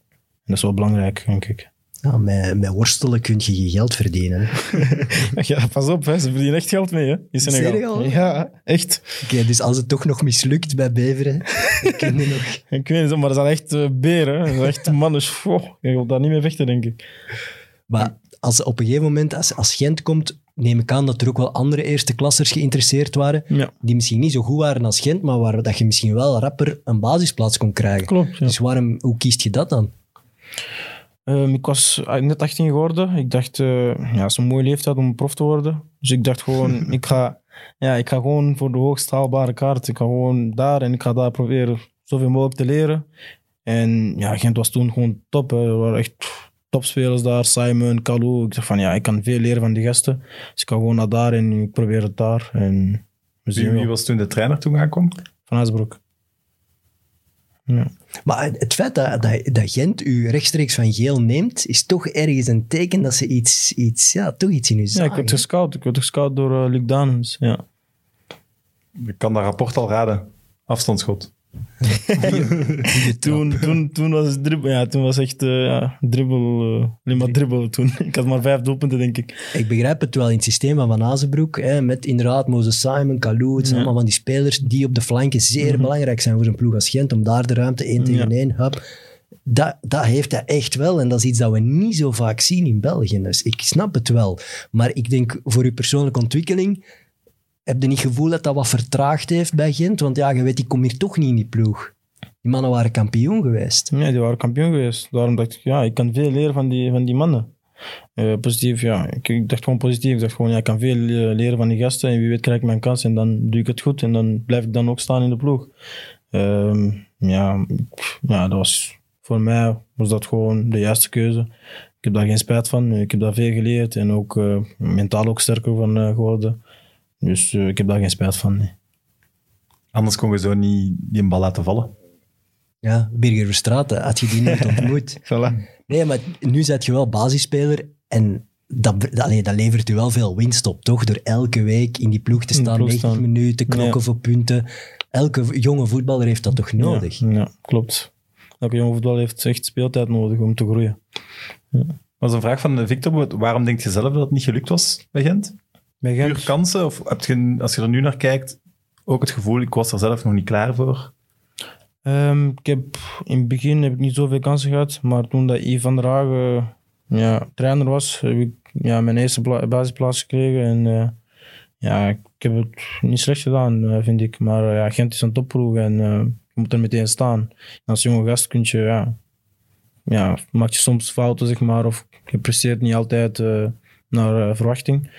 Dat is wel belangrijk, denk ik. Ja, met, met worstelen kun je je geld verdienen. *laughs* Ja, pas op, hè. ze verdienen echt geld mee, hè, in Senegal. Senegal? Ja, echt. Oké, dus als het toch nog mislukt bij Beveren, *laughs* dan kun je nog... Ik weet niet, maar dat zijn echt eh, beren. hè. Dat zijn echt mannen. Oh, je wilt daar niet mee vechten, denk ik. Maar als op een gegeven moment, als, als Gent komt, neem ik aan dat er ook wel andere eerste klassers geïnteresseerd waren, Ja, die misschien niet zo goed waren als Gent, maar waar dat je misschien wel rapper een basisplaats kon krijgen. klopt. Ja. Dus waarom, hoe kiest je dat dan? Ehm, ik was net 18 geworden. Ik dacht, eh, ja, het is een mooie leeftijd om prof te worden. Dus ik dacht gewoon, *laughs* ik ga, ja, ik ga gewoon voor de hoogst haalbare kaart. Ik ga gewoon daar en ik ga daar proberen zoveel mogelijk te leren. En ja, Gent was toen gewoon top. Hè. Er waren echt topspelers daar. Simon, Kalou. Ik dacht van, ja, ik kan veel leren van die gasten. Dus ik ga gewoon naar daar en ik probeer het daar. En Wie, was toen de trainer toen aankwam? Van Huisbroek. Ja. Maar het feit dat, dat, dat Gent u rechtstreeks van geel neemt, is toch ergens een teken dat ze iets, iets, ja, toch iets in u Ja, zagen. ik werd gescout. Ik werd gescout door eh, Luc Danens. Ja. Ik kan dat rapport al raden. Afstandsschot. *laughs* Toen, toen, toen was het dribbel. Ja, toen was echt eh, ja, dribbel. alleen maar dribbelen toen. *laughs* Ik had maar vijf doelpunten, denk ik. Ik begrijp het wel in het systeem van Van Azenbroek, hè, met inderdaad Moses Simon, Kalou, het zijn Ja. allemaal van die spelers die op de flanken zeer belangrijk zijn voor een ploeg als Gent, om daar de ruimte één tegen één, hup. Dat, dat heeft hij echt wel. En dat is iets dat we niet zo vaak zien in België. Dus ik snap het wel. Maar ik denk voor je persoonlijke ontwikkeling. Heb je niet gevoel dat dat wat vertraagd heeft bij Gent? Want ja, je weet, ik kom hier toch niet in die ploeg. Die mannen waren kampioen geweest. Ja, die waren kampioen geweest. Daarom dacht ik, ja, ik kan veel leren van die, van die mannen. Eh, positief, ja. Ik, dacht gewoon positief. Ik dacht gewoon, ja, ik kan veel leren van die gasten. En wie weet krijg ik mijn kans. En dan doe ik het goed. En dan blijf ik dan ook staan in de ploeg. Ehm, ja, ja, dat was voor mij was dat gewoon de juiste keuze. Ik heb daar geen spijt van. Ik heb daar veel geleerd. En ook eh, mentaal ook sterker van eh, geworden. Dus eh, ik heb daar geen spijt van. nee. Anders kon je zo niet die een bal laten vallen. Ja, Birger Verstraeten, had je die nooit ontmoet. *laughs* Nee, maar nu zet je wel basisspeler en dat, dat, allee, dat levert u wel veel winst op, toch? Door elke week in die ploeg te staan, ploeg 90 staan. minuten, knokken Ja. voor punten. Elke jonge voetballer heeft dat toch nodig? Ja, ja, klopt. Elke jonge voetballer heeft echt speeltijd nodig om te groeien. Dat was een vraag van Victor. Waarom denk je zelf dat het niet gelukt was bij Gent? Puur kansen? Of heb je, als je er nu naar kijkt, ook het gevoel, ik was er zelf nog niet klaar voor? Ehm, ik heb, in het begin heb ik niet zoveel kansen gehad, maar toen dat Yves van der Hagen ja, trainer was, heb ik ja, mijn eerste basisplaats gekregen. En eh, ja, ik heb het niet slecht gedaan, eh, vind ik. Maar eh, ja, Gent is een topploeg en je moet er meteen staan. En als jonge gast kun je, ja, ja, maak je soms fouten, zeg maar, of je presteert niet altijd naar verwachting.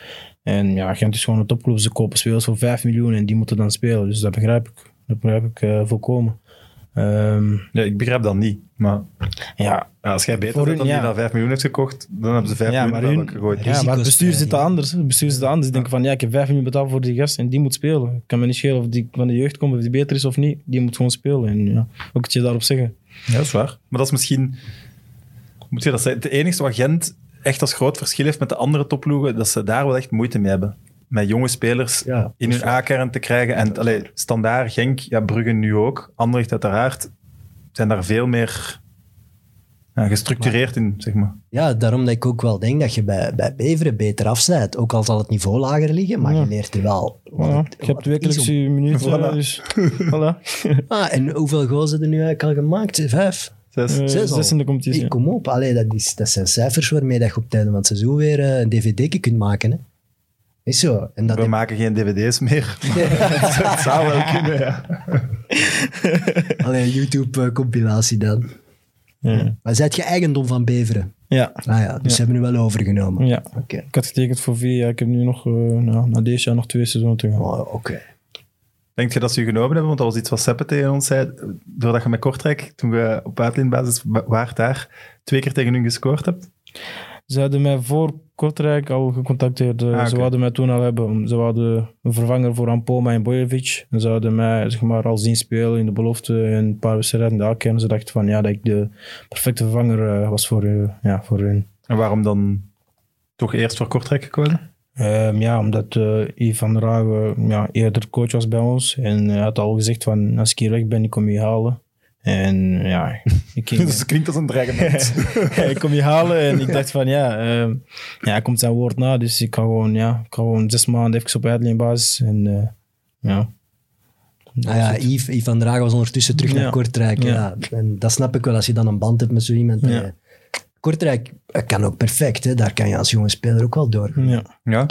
En ja, Gent is gewoon een topclub. Ze kopen spelers voor 5 miljoen en die moeten dan spelen. Dus dat begrijp ik. Dat begrijp ik eh, volkomen. Ehm, Ja, ik begrijp dat niet. Maar ja, als jij beter bent dan hun, die dat 5 miljoen heeft gekocht, dan hebben ze 5 Ja, miljoen hun- gegooid. ja, maar het bestuur zit anders. Het bestuur zit anders. Die denken van, ja, ik heb 5 miljoen betaald voor die gast en die moet spelen. Ik kan me niet schelen of die van de jeugd komt, of die beter is of niet. Die moet gewoon spelen. En ja, wat kun je daarop zeggen? Ja, dat is waar. Maar dat is misschien... Moet je dat zeggen? Het enige wat Gent echt als groot verschil heeft met de andere topploegen, dat ze daar wel echt moeite mee hebben. Met jonge spelers Ja, in hun A-kern te krijgen. En allee, standaard, Genk, ja, Brugge nu ook. Anderlecht uiteraard zijn daar veel meer ja, gestructureerd in, zeg maar. Ja, daarom dat ik ook wel denk dat je bij, bij Beveren beter afzet. Ook al zal het niveau lager liggen, maar Ja. je leert er wel wat Ja, het- ik heb wat twee het is wekelijkse om- minuten. *laughs* Voilà. Dus, *laughs* voilà. Ah, en hoeveel goals heb je nu eigenlijk al gemaakt? Vijf? Zes. Eh, Zes in de competitie. Hey, kom op, Allee, dat, is, dat zijn cijfers waarmee dat je op het einde van het seizoen weer eh, een dvd kunt maken. Hè. Is zo. En dat We maken geen dvd's meer. *laughs* Het zou wel kunnen, ja. *laughs* Allee, een YouTube-compilatie dan. Ja. Maar zijt je eigendom van Beveren? ja. Ah ja, dus Ja. ze hebben nu wel overgenomen. ja. Oké. Ik had getekend voor vier jaar. Ik heb nu nog, eh, nou, na deze jaar nog twee seizoenen te gaan. Oh, Oké. Denk je dat ze je genomen hebben? Want dat was iets wat Seppe tegen ons zei. Doordat je met Kortrijk, toen je op uitleenbasis wa- waart daar, twee keer tegen hun gescoord hebt. Ze hadden mij voor Kortrijk al gecontacteerd. Eh, Ah, Ze wilden mij toen al hebben. Ze hadden een vervanger voor Ampoma en Bojevic. En ze hadden mij zeg maar, al zien spelen in de belofte en een paar wedstrijden de A-kern. Ze dachten van ja, dat ik de perfecte vervanger eh, was voor, eh, ja, voor hun. En waarom dan toch eerst voor Kortrijk gekozen? Ehm, ja, omdat eh Yves van der Hagen ja, eerder coach was bij ons. En hij had al gezegd van als ik hier weg ben, ik kom je halen. En ja, *laughs* ik ging... Dus het klinkt als een dreigement. *laughs* ik kom je halen en ik dacht van ja, ehm, ja, hij komt zijn woord na. Dus ik kan gewoon, ja, ik kan gewoon zes maanden even op uitleenbasis. En eh, ja. Ah ja, Yves, Yves van was ondertussen terug naar. Kortrijk. Ja. Ja. En dat snap ik wel, als je dan een band hebt met zo iemand. Ja. Kortrijk eh, kan ook perfect, hè. daar kan je als jonge speler ook wel door. ja, ja,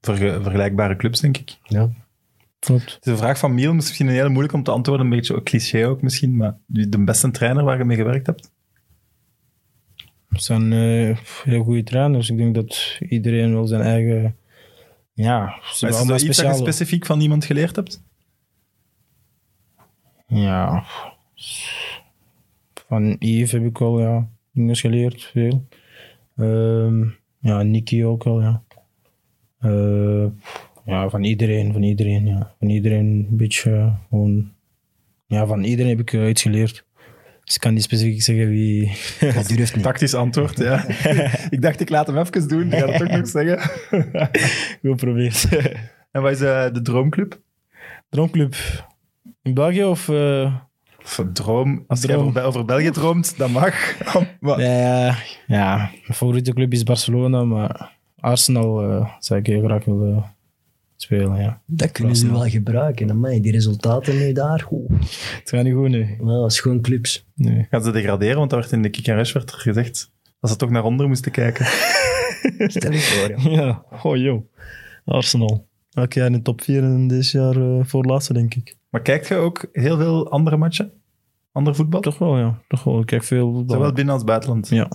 verge- vergelijkbare clubs, denk ik. Ja. klopt. Het is een vraag van Miel, misschien een hele moeilijk om te antwoorden, een beetje cliché ook misschien, maar de beste trainer waar je mee gewerkt hebt? Het zijn eh, heel goede trainers. Ik denk dat iedereen wel zijn eigen... Ja, ze Maar is er iets dat je specifiek van iemand geleerd hebt? Ja. Van Yves heb ik wel ja, dingen geleerd, veel. Ehm, ja, Nicky ook wel, ja. Eh, ja, van iedereen, van iedereen, ja. Van iedereen een beetje eh, gewoon... Ja, van iedereen heb ik eh, iets geleerd. Dus ik kan niet specifiek zeggen wie... *laughs* Hij durft niet. Tactisch antwoord, ja. *laughs* ik dacht, ik laat hem even doen, die gaat het ook nog *laughs* zeggen. Goed geprobeerd. en wat is de droomclub? Droomclub. In België of... eh, Of een droom, als Droom. je over, België droomt, dat mag. *laughs* Maar- Ja, ja, mijn favoriete club is Barcelona, maar Arsenal eh, zou ik heel graag willen spelen, ja. Dat kunnen ze wel gebruiken. Amai, die resultaten nu daar. Oeh, Het gaat niet goed nu. wel, dat is gewoon clubs. Nee. Gaan ze degraderen? Want daar werd in de kick and rush werd er gezegd dat ze toch naar onder moesten kijken. *laughs* Stel je voor. ja. *laughs* Ja, oh joh. Arsenal. Elk jaar in de top 4 en dit jaar eh voor laatste, denk ik. Maar kijkt je ook heel veel andere matchen? Ander voetbal? Toch wel, ja. Toch wel. Ik kijk veel voetbal. Zowel binnen als buitenland. Ja.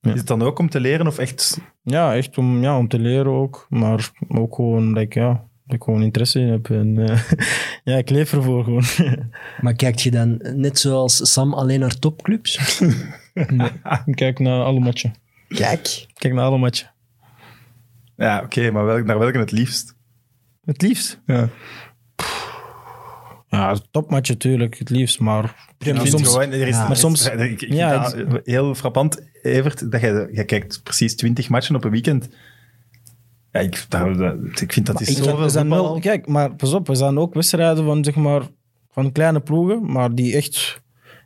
Ja. Is het dan ook om te leren of echt... Ja, echt om, ja, om te leren ook. Maar ook gewoon, like, ja, dat ik gewoon interesse in heb. En, eh, *laughs* ja, ik leef ervoor gewoon. *laughs* Maar kijkt je dan net zoals Sam alleen naar topclubs? *laughs* ik kijk naar alle matchen. Kijk. Ik kijk naar alle matchen. Ja, oké, maar welk, naar welke het liefst? Het liefst. Ja. Ja, topmatchen natuurlijk, het liefst. Maar Ik soms, gewoon, er is, ja, maar soms- ik, ja, heel frappant, Evert, dat je, je kijkt precies 20 matchen op een weekend. Ja, ik, dat, dat- ik vind dat is zoveel er zijn wel, kijk, maar pas op, er zijn ook wedstrijden van, zeg maar, van kleine ploegen, maar die echt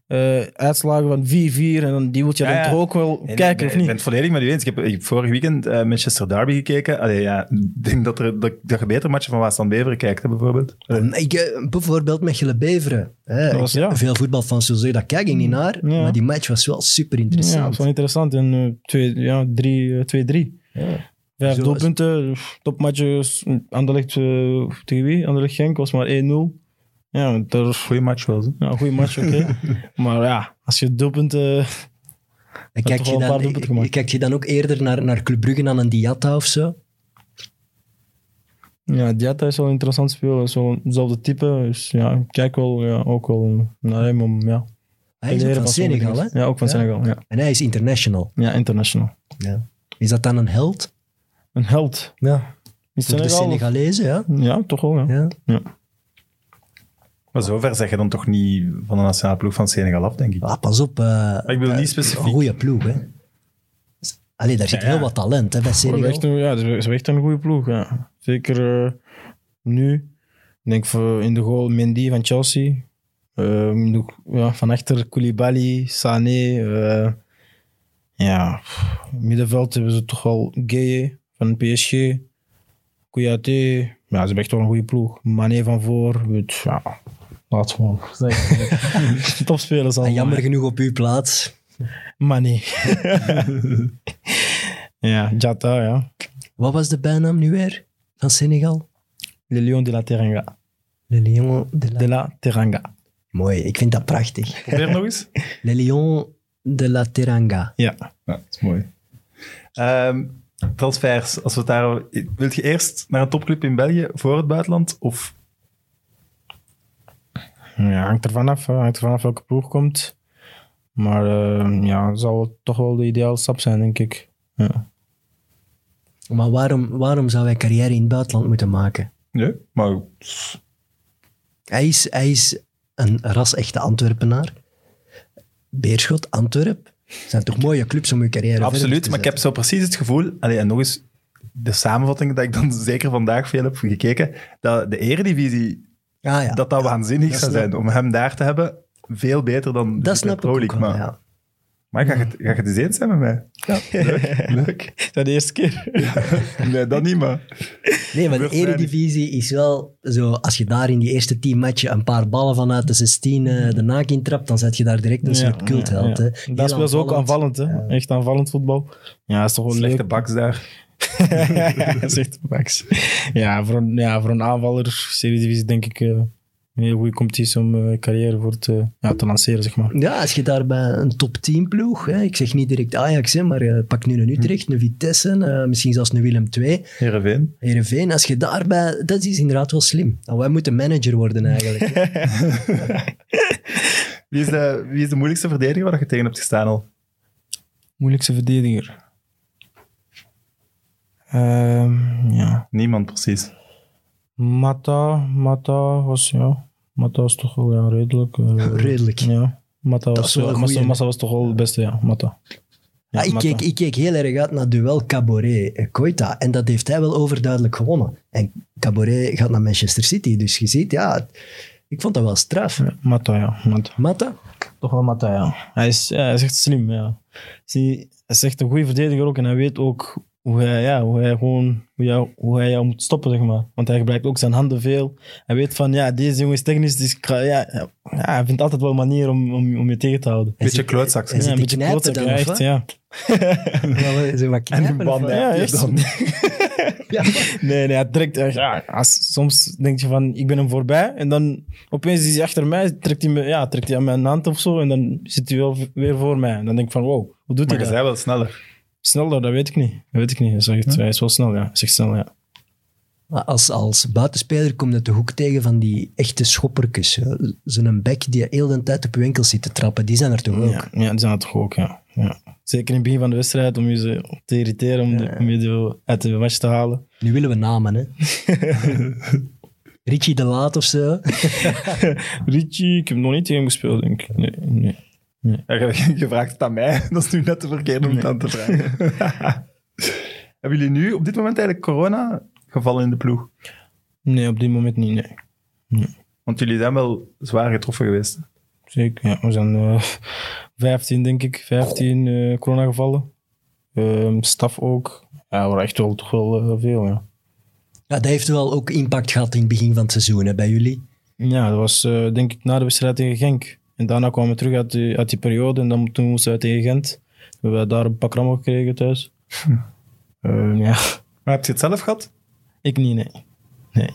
eh, uitslagen van 4-4 en dan, die wil je Ja, dan ja. toch ook wel kijken, nee, of Ik niet? ben het volledig met u eens. Ik heb, ik heb vorig weekend eh, Manchester Derby gekeken. Allee, ja, ik denk dat, er, dat, dat je beter matchen van Waasland Beveren kijkt, hè, bijvoorbeeld. Ik, eh, bijvoorbeeld met Gele Beveren. Hè. Dat was- Ik- ja. Veel voetbalfans zullen zeggen, daar kijk ik niet naar. Ja. Maar die match was wel super Ja, dat interessant. is wel interessant. En twee, ja, drie, eh, 2-3. Ja. Vijf Zo doelpunten, topmatjes. Anderlecht uh, tegen wie? Anderlecht Genk was maar 1-0. Ja, daar, Goeie match wel. Ja, een goede match, oké. *laughs* maar ja, als je doelpunten... En kijk je, wel een paar dan, doelpunten gemaakt. kijk je dan ook eerder naar, naar Club Brugge aan een Diatta of zo? Ja, Diatta is wel een interessant speel. Is wel hetzelfde type. Dus ja, ik kijk wel, ja, ook wel naar hem om ja, Hij is ook van Senegal, hè? Ja, ook van Ja. Senegal. Ja. En hij is international. ja, international. Ja. Is dat dan een held? Een held. Ja. Is Voor de Senegal? Senegalezen, ja. Ja, toch wel. Ja. ja. Maar zover zeg je dan toch niet van de nationale ploeg van Senegal af, denk ik. Ah, pas op. eh, ik bedoel eh, niet specifiek. Een goede ploeg, hè. Allee, daar zit Ja, ja. heel wat talent hè, bij Ze hebben echt Senegal. een, ja, ze hebben echt een goede ploeg. Ja. Zeker eh, nu. Ik denk voor in de goal Mendy van Chelsea. Eh, de- ja, van achter Koulibaly, Sané. eh, ja, pff, middenveld hebben ze toch wel Gueye van PSG. Kouyaté. Ja, ze hebben echt wel een goede ploeg. Mané van voor. Het, ja, laat gewoon. zeggen. *laughs* Topspelers En allemaal. jammer genoeg op uw plaats. Mané. *laughs* ja, Jata, ja. Wat was de bijnaam nu weer van Senegal? Le Lion de la Teranga. Le Lion de la... De la Teranga. Mooi, ik vind dat prachtig. Probeer nog eens. *laughs* Le Lion de la Teranga. Ja. Ja, dat is mooi. Ehm, transfers, als we het daar... Wilt je eerst naar een topclub in België voor het buitenland? Of ja, hangt er vanaf. hè. Hangt er vanaf welke ploeg komt. Maar eh, ja, zal het toch wel de ideale stap zijn, denk ik. Ja. Maar waarom, waarom zou hij carrière in het buitenland moeten maken? Nee, maar Hij is, hij is een ras-echte Antwerpenaar. Beerschot, Antwerp. zijn toch mooie clubs om je carrière absoluut. te Maar ik heb zo precies het gevoel... Allee, en nog eens, de samenvatting dat ik dan *laughs* zeker vandaag veel heb gekeken, dat de eredivisie, Ah, ja. dat dat waanzinnig dat zou zijn. Om hem daar te hebben, veel beter dan de dat ik Pro League. wel, Maar, ja. maar ga, je, het- ga je het eens eens zijn met mij? *laughs* Leuk, leuk. Is *laughs* dat de eerste keer? *laughs* Nee, dat niet, maar... Nee, maar de. Eredivisie is wel zo... Als je daar in die eerste tien matchen een paar ballen vanuit de 16 eh, de naak intrapt, dan zet je daar direct een soort cultheld. ja. hè. Dat speelt ze ook aanvallend, hè? Ja. Echt aanvallend voetbal. Ja, is toch wel Slechte leuk. baks daar. *laughs* Zegt Max. Ja, voor een, ja, voor een aanvaller, Serie-divisie, denk ik eh, een hele goede competitie om eh, carrière voor te, ja, te lanceren, zeg maar. Ja, als je daar bij een top 10 ploeg, hè, ik zeg niet direct Ajax, hè, maar eh, pak nu een Utrecht, een Vitesse, eh, misschien zelfs een Willem II, Heerenveen. Heerenveen. Als je daarbij, dat is inderdaad wel slim. Nou, wij moeten manager worden eigenlijk. *laughs* Wie is, de, wie is de moeilijkste verdediger waar je tegen hebt gestaan al? Moeilijkste verdediger. Ehm, ja. Niemand, precies. Mata, Mata was, ja. Mata was toch wel ja, redelijk. eh, *laughs* Redelijk. Ja. Mata was, wel Massa, Massa was toch wel het beste, ja. Mata. Ja, Ah, ik, Mata. keek, ik keek heel erg uit naar duel Caboret-Koita. En dat heeft hij wel overduidelijk gewonnen. En Caboret gaat naar Manchester City. Dus je ziet, ja, ik vond dat wel straf. Ja, Mata, ja. Mata. Mata? Toch wel Mata, ja. Hij is, ja, hij is echt slim, ja. Zie, hij is echt een goede verdediger ook en hij weet ook hoe hij, ja, hoe hij gewoon hoe, jou, hoe hij jou moet stoppen, zeg maar. Want hij gebruikt ook zijn handen veel. Hij weet van, ja, deze jongen is technisch, dus ja, ja, ja, hij vindt altijd wel een manier om, om, om je tegen te houden. Hij Beetje klootzak, hij ja, te knijpen klootzak, dan, echt, wat? ja. *laughs* *laughs* Zo wat wat? Ja, dan. *laughs* Ja. Nee, nee, hij trekt echt. Ja, als, soms denk je van, ik ben hem voorbij. En dan opeens is hij achter mij, trekt hij, me, ja, trekt hij aan mijn hand of zo. En dan zit hij wel weer voor mij. En dan denk ik van, wow, hoe doet Maar hij dat? zei wel sneller. Sneller, dat weet ik niet. Dat weet ik niet. Hij, zegt, hij is wel snel, ja. Hij zegt snel, ja. Maar als, als buitenspeler kom je de hoek tegen van die echte schoppertjes. hè. Zo'n bek die heel de tijd op je enkel zit te trappen. Die zijn er toch ook? Ja, ja, die zijn het toch ook, ja. ja. Zeker in het begin van de wedstrijd, om je ze te irriteren, om, de, om je de- uit de match te halen. Nu willen we namen, hè. *laughs* Richie de Laat of zo. *laughs* Richie, ik heb nog niet tegen hem gespeeld, denk ik. Nee, nee. Je, *laughs* je vraagt het aan mij. *laughs* Dat is nu net te verkeerd om het aan te vragen. *laughs* Hebben jullie nu op dit moment eigenlijk corona gevallen in de ploeg? nee, op dit moment niet, nee. Want jullie zijn wel zwaar getroffen geweest. hè? Zeker, ja. We zijn eh 15, denk ik, 15 eh coronagevallen. Ehm staf ook. Ja, we echt wel, toch wel eh, veel, ja. Ja, dat heeft wel ook impact gehad in het begin van het seizoen hè, bij jullie. Ja, dat was eh, denk ik na de wedstrijd tegen Genk. En daarna kwamen we terug uit die, uit die periode en dan, toen moesten we tegen Gent. We hebben daar een pak rammen gekregen thuis. *laughs* Ehm, ja, Maar heb je het zelf gehad? ik niet, nee. Nee.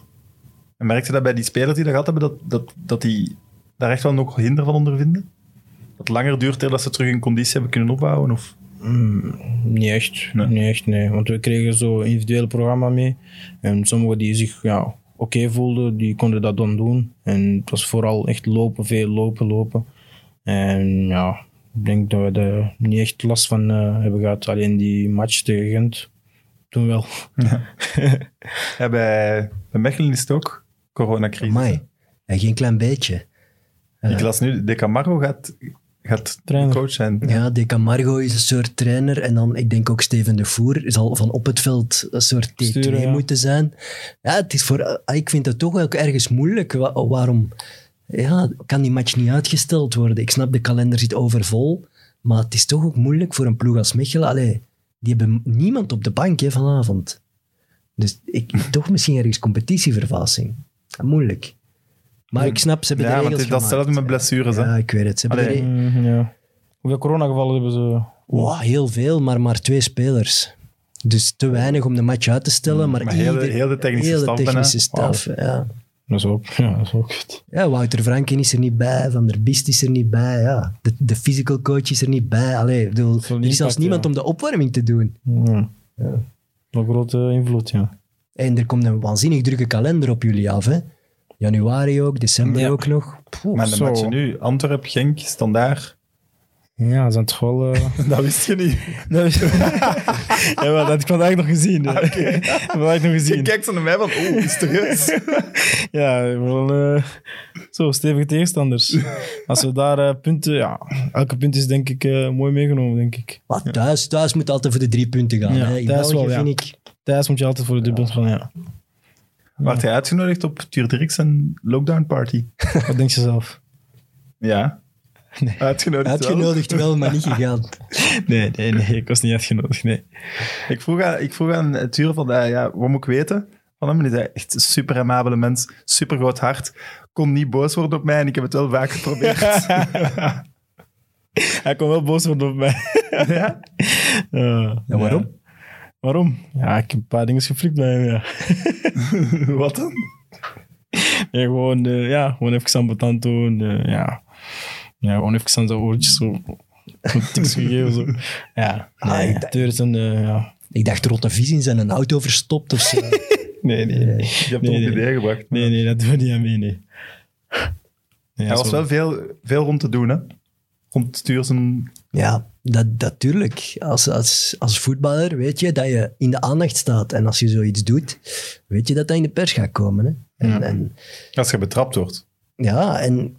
En merk je dat bij die spelers die dat gehad hebben, dat, dat, dat die daar echt wel nog hinder van ondervinden? Dat het langer duurt dat ze terug een conditie hebben kunnen opbouwen? Of? Mm, niet echt. Nee. Niet echt, nee. Want we kregen zo individueel programma mee. En sommigen die zich ja, oké voelden, die konden dat dan doen. En het was vooral echt lopen, veel lopen, lopen. En ja, ik denk dat we er niet echt last van eh, hebben gehad. Alleen die match tegen Gent, toen wel. Ja, *laughs* bij, bij Mechelen is het ook coronacrisis. Amai. En geen klein beetje. Ik las nu, De Camargo gaat, gaat Trainer. coach zijn. Ja, De Camargo is een soort trainer. En dan, ik denk ook Steven de Voer zal van op het veld een soort T2 Sturen, ja. moeten zijn. Ja, het is voor, ah, ik vind het toch ook ergens moeilijk. Wa- waarom ja, kan die match niet uitgesteld worden? Ik snap, de kalender zit overvol. Maar het is toch ook moeilijk voor een ploeg als Mechelen. Allee, die hebben niemand op de bank hè, vanavond. Dus ik, toch misschien ergens competitievervalsing. Moeilijk. Maar ik snap, ze hebben Ja, de regels het is gemaakt. datzelfde met blessures. Hè? Ja, ik weet het. Ze hebben de Allee. re- Mm, ja. Hoeveel coronagevallen hebben ze? Wow, heel veel, maar maar twee spelers. Dus te weinig om de match uit te stellen. Maar, Maar heel de- heel de technische heel staf technische staf, ja. Dat is ook, ja, dat is ook goed. ja, Wouter Franken is er niet bij, Van der Bist is er niet bij. Ja. De, de physical coach is er niet bij. Allee, bedoel, er is zelfs niemand ja. om de opwarming te doen. Ja. Een grote invloed, ja. En er komt een waanzinnig drukke kalender op jullie af. Hè? Januari ook, december Ja. ook nog. Poeh. Maar de Zo. matchen nu, Antwerp, Genk, Standaard, Ja, dat zijn toch wel... eh, *laughs* dat wist je niet. *laughs* Dat is... ja, maar dat heb ik vandaag nog gezien. hè. vandaag *laughs* nog Je gezien. kijkt zo naar mij van, oh, is het serieus? Ja, wel eh, zo stevige tegenstanders. Als we daar eh, punten... Ja, elke punt is denk ik eh, mooi meegenomen, denk ik. Maar thuis, thuis moet altijd voor de drie punten gaan. Ja, hè? In thuis België wel, ja. vind ik... Thuis moet je altijd voor de dubbel gaan, ja. Werd jij uitgenodigd op Tuur Dirks en lockdown party? *laughs* Wat denk je zelf? Ja. Nee. Uitgenodigd wel. Uitgenodigd wel, maar niet gegaan. *laughs* Nee, nee, nee. Ik was niet uitgenodigd, nee. Ik vroeg aan, ik vroeg aan Tuur van, eh, ja, wat moet ik weten van hem? En hij zei, echt een super amabele mens, super groot hart. Kon niet boos worden op mij en ik heb het wel vaak geprobeerd. *laughs* Hij kon wel boos worden op mij. ja? Ja, Ja, waarom? Waarom? Ja, ik heb een paar dingen geflikt bij hem, ja. *laughs* Wat dan? Ja, gewoon, eh, ja, gewoon even ambetant doen. eh, ja. ja, gewoon even aan zijn oortjes zo. Tiks gegeven, zo. Ja, Ah, nee, ik het dacht- deur is een, eh, ja. Ik dacht rotte vis in zijn auto verstopt of zo. *laughs* Nee, nee, nee. Je hebt Nee, het op nee. idee gebracht. Nee, nee, dat doen we niet aan mee, nee. Nee, Er was wel veel, veel rond te doen, hè? Rond Tuur zijn... Ja, dat, natuurlijk. Als, als, als voetballer weet je dat je in de aandacht staat. En als je zoiets doet, weet je dat dat in de pers gaat komen. Hè? En, Ja. en, Als je betrapt wordt. ja, en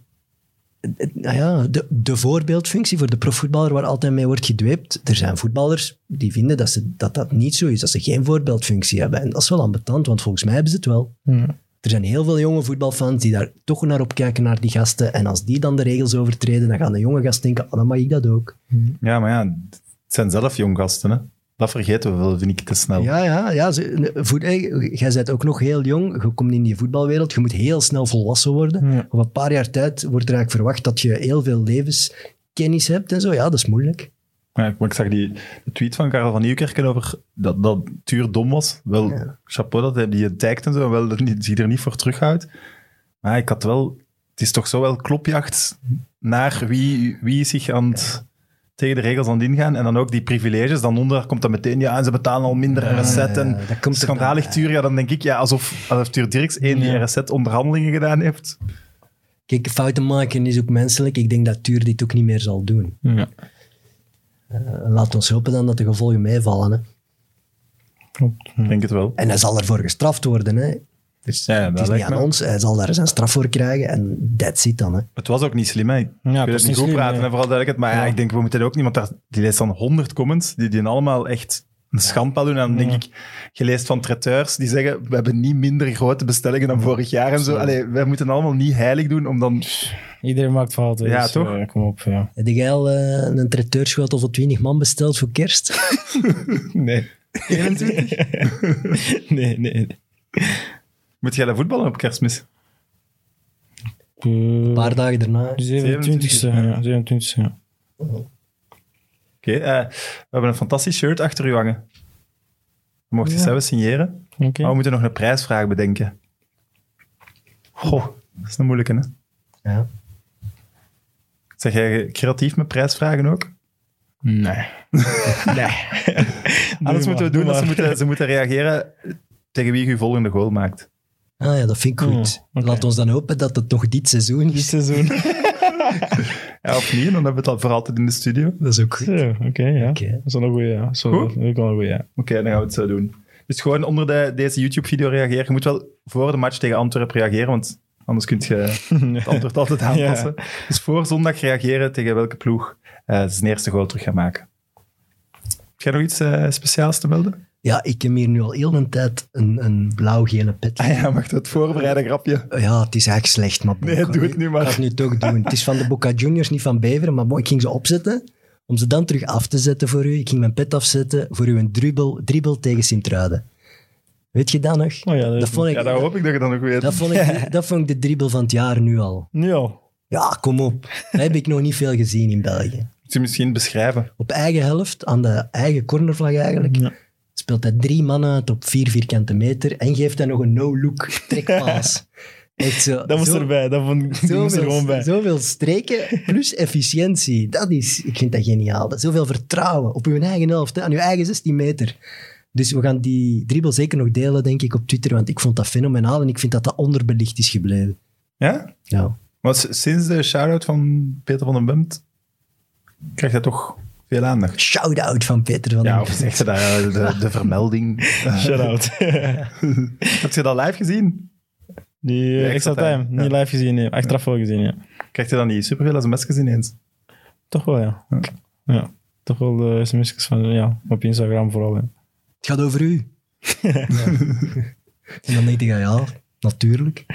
nou ja, de, de voorbeeldfunctie voor de profvoetballer waar altijd mee wordt gedweept. Er zijn voetballers die vinden dat, ze, dat dat niet zo is, dat ze geen voorbeeldfunctie hebben. En dat is wel ambetant, want volgens mij hebben ze het wel. Ja. Er zijn heel veel jonge voetbalfans die daar toch naar opkijken, naar die gasten. En als die dan de regels overtreden, dan gaan de jonge gasten denken, oh, dan mag ik dat ook. Ja, maar ja, het zijn zelf jong gasten, hè? Dat vergeten we wel, vind ik te snel. Ja, ja, ja. Voet, jij bent ook nog heel jong. Je komt in die voetbalwereld. Je moet heel snel volwassen worden. Ja. Op een paar jaar tijd wordt er eigenlijk verwacht dat je heel veel levenskennis hebt en zo. Ja, dat is moeilijk. Ik, maar ik zag die de tweet van Karel van Nieuwkerken over dat, dat Tuur dom was. Wel, Ja. chapeau dat hij die tagt en zo, en wel dat hij zich er niet voor terughoudt. Maar ik had wel... Het is toch zo wel klopjacht naar wie, wie zich aan het, tegen de regels aan het ingaan. En dan ook die privileges. Dan onder komt dan meteen, ja, en ze betalen al minder RSZ. En Ja, dat komt er schandalig dan- Tuur, ja, dan denk ik, ja, alsof, alsof Tuur Dirks één die Ja. RSZ-onderhandelingen gedaan heeft. Kijk, fouten maken is ook menselijk. Ik denk dat Tuur dit ook niet meer zal doen. Ja, laat ons hopen dan dat de gevolgen meevallen. Hè. klopt. Ik denk het wel. En hij zal ervoor gestraft worden. Hè. Dus Ja, het dat is niet lijkt aan me. ons. Hij zal daar zijn straf voor krijgen. En that's it dan. Hè. Het was ook niet slim, hè. Ik Ja, wil het niet goed slim, praten, nee. vooral duidelijkheid. Maar ja. Ja. ik denk, we moeten ook niet... Want daar, die leest dan honderd comments, die die allemaal echt een schandpaal doen. En dan denk Ja. ik, je leest van traiteurs die zeggen, we hebben niet minder grote bestellingen dan vorig jaar en zo. Allee, wij moeten allemaal niet heilig doen om dan... Iedereen maakt fouten. Ja, dus, toch? eh, kom op, ja. Heb jij al eh, een traiteurschotel voor 20 man besteld voor kerst? *laughs* Nee. *laughs* 21? nee, nee. Moet jij naar voetballen op kerstmis? Een Uh, paar dagen daarna. 27e, ja. 27e, ja. Oké, eh, we hebben een fantastisch shirt achter u hangen. Mocht je Ja. zelf signeren? Oké. Maar we moeten nog een prijsvraag bedenken. Goh, dat is een moeilijke, hè? Ja. Zeg jij creatief met prijsvragen ook? Nee. *laughs* nee. Anders moeten we doen dat ze moeten, ze moeten reageren tegen wie je je volgende goal maakt. Ah ja, dat vind ik goed. Oh, oké. Laat ons dan hopen dat het nog dit seizoen Dit is. seizoen. *laughs* Ja, of niet, dan hebben we het al voor altijd in de studio. Oké, Dat is ook goed. Ja, Oké, ja. Oké. Dat is wel een goeie, ja. Zo, Goed. Dat is wel een goeie, ja. dan gaan we het zo doen. Dus gewoon onder de, deze YouTube-video reageren. Je moet wel voor de match tegen Antwerpen reageren, want anders kun je *laughs* het antwoord altijd aanpassen. Dus voor zondag reageren tegen welke ploeg eh zijn eerste goal terug gaat maken. Heb jij nog iets eh, speciaals te melden? Ja, ik heb hier nu al heel een tijd een, een blauw-gele pet. Ah ja, mag dat voorbereiden grapje? Ja, het is eigenlijk slecht, maar... Nee, doe het nu maar. Ik ga het nu toch doen. Het is van de Boca Juniors, niet van Beveren, maar bon, ik ging ze opzetten om ze dan terug af te zetten voor u. Ik ging mijn pet afzetten voor u een dribbel, dribbel tegen Sint-Truiden. Weet je dat nog? Oh ja, dat dat, is- vond ik, Ja, dat hoop ik dat je dat nog weet. dat, vond ik, *laughs* dat vond ik de dribbel van het jaar nu al. Nu al. Ja, kom op. Dat heb ik nog niet veel gezien in België. Moet je misschien beschrijven? Op eigen helft, aan de eigen cornervlag eigenlijk, Ja. Speelt hij drie mannen uit op vier vierkante meter en geeft hij nog een no-look trekpaas. *laughs* Zo, Dat moest zo- erbij. Dat, vond, moest er Zoveel, gewoon bij. zoveel streken plus efficiëntie. Dat is, ik vind dat geniaal. Dat, zoveel vertrouwen op uw eigen helft, hè, aan uw eigen 16 meter. Dus we gaan die dribbel zeker nog delen, denk ik, op Twitter, want ik vond dat fenomenaal en ik vind dat dat onderbelicht is gebleven. Ja? Ja. Maar sinds de shout-out van Peter van den Bemt krijgt hij toch veel aandacht. Shout-out van Peter van Ja, den of zegt ze daar eh, de, de *laughs* vermelding. Shout-out. *laughs* Heb je dat live gezien? Die eh, extra extra time. time, Niet live gezien, nee. Achteraf wel gezien, ja. Krijgt je dan niet superveel sms'jes ineens? Toch wel, ja. Ja. Toch wel de sms'jes van, ja, op Instagram vooral. Het gaat over u. *laughs* Ja. En dan denk ik, ja, natuurlijk.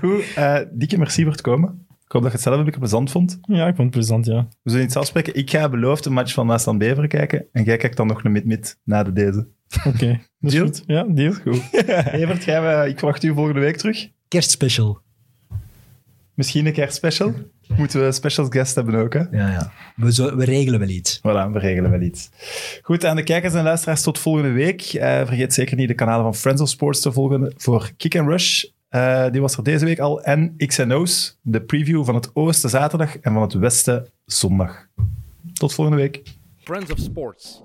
Goed, eh dikke merci voor het komen. Ik hoop dat je het zelf een beetje plezant vond. Ja, ik vond het plezant, ja. We zullen iets afspreken. Ik ga beloofd een match van Maasland Beveren kijken en jij kijkt dan nog een mid-mid na de deze. Oké. Dat is Deal? goed. Ja, deal. Goed. *laughs* Evert, we, ik verwacht u volgende week terug. Kerstspecial. Misschien een kerstspecial. Moeten we special guest hebben ook, hè? Ja, ja. We, zo, we regelen wel iets. Voilà, we regelen wel iets. Goed, aan de kijkers en luisteraars tot volgende week. Eh, vergeet zeker niet de kanalen van Friends of Sports te volgen voor Kick and Rush. Eh, die was er deze week al. En X&O's, de preview van het oosten zaterdag en van het westen zondag. Tot volgende week. Friends of Sports.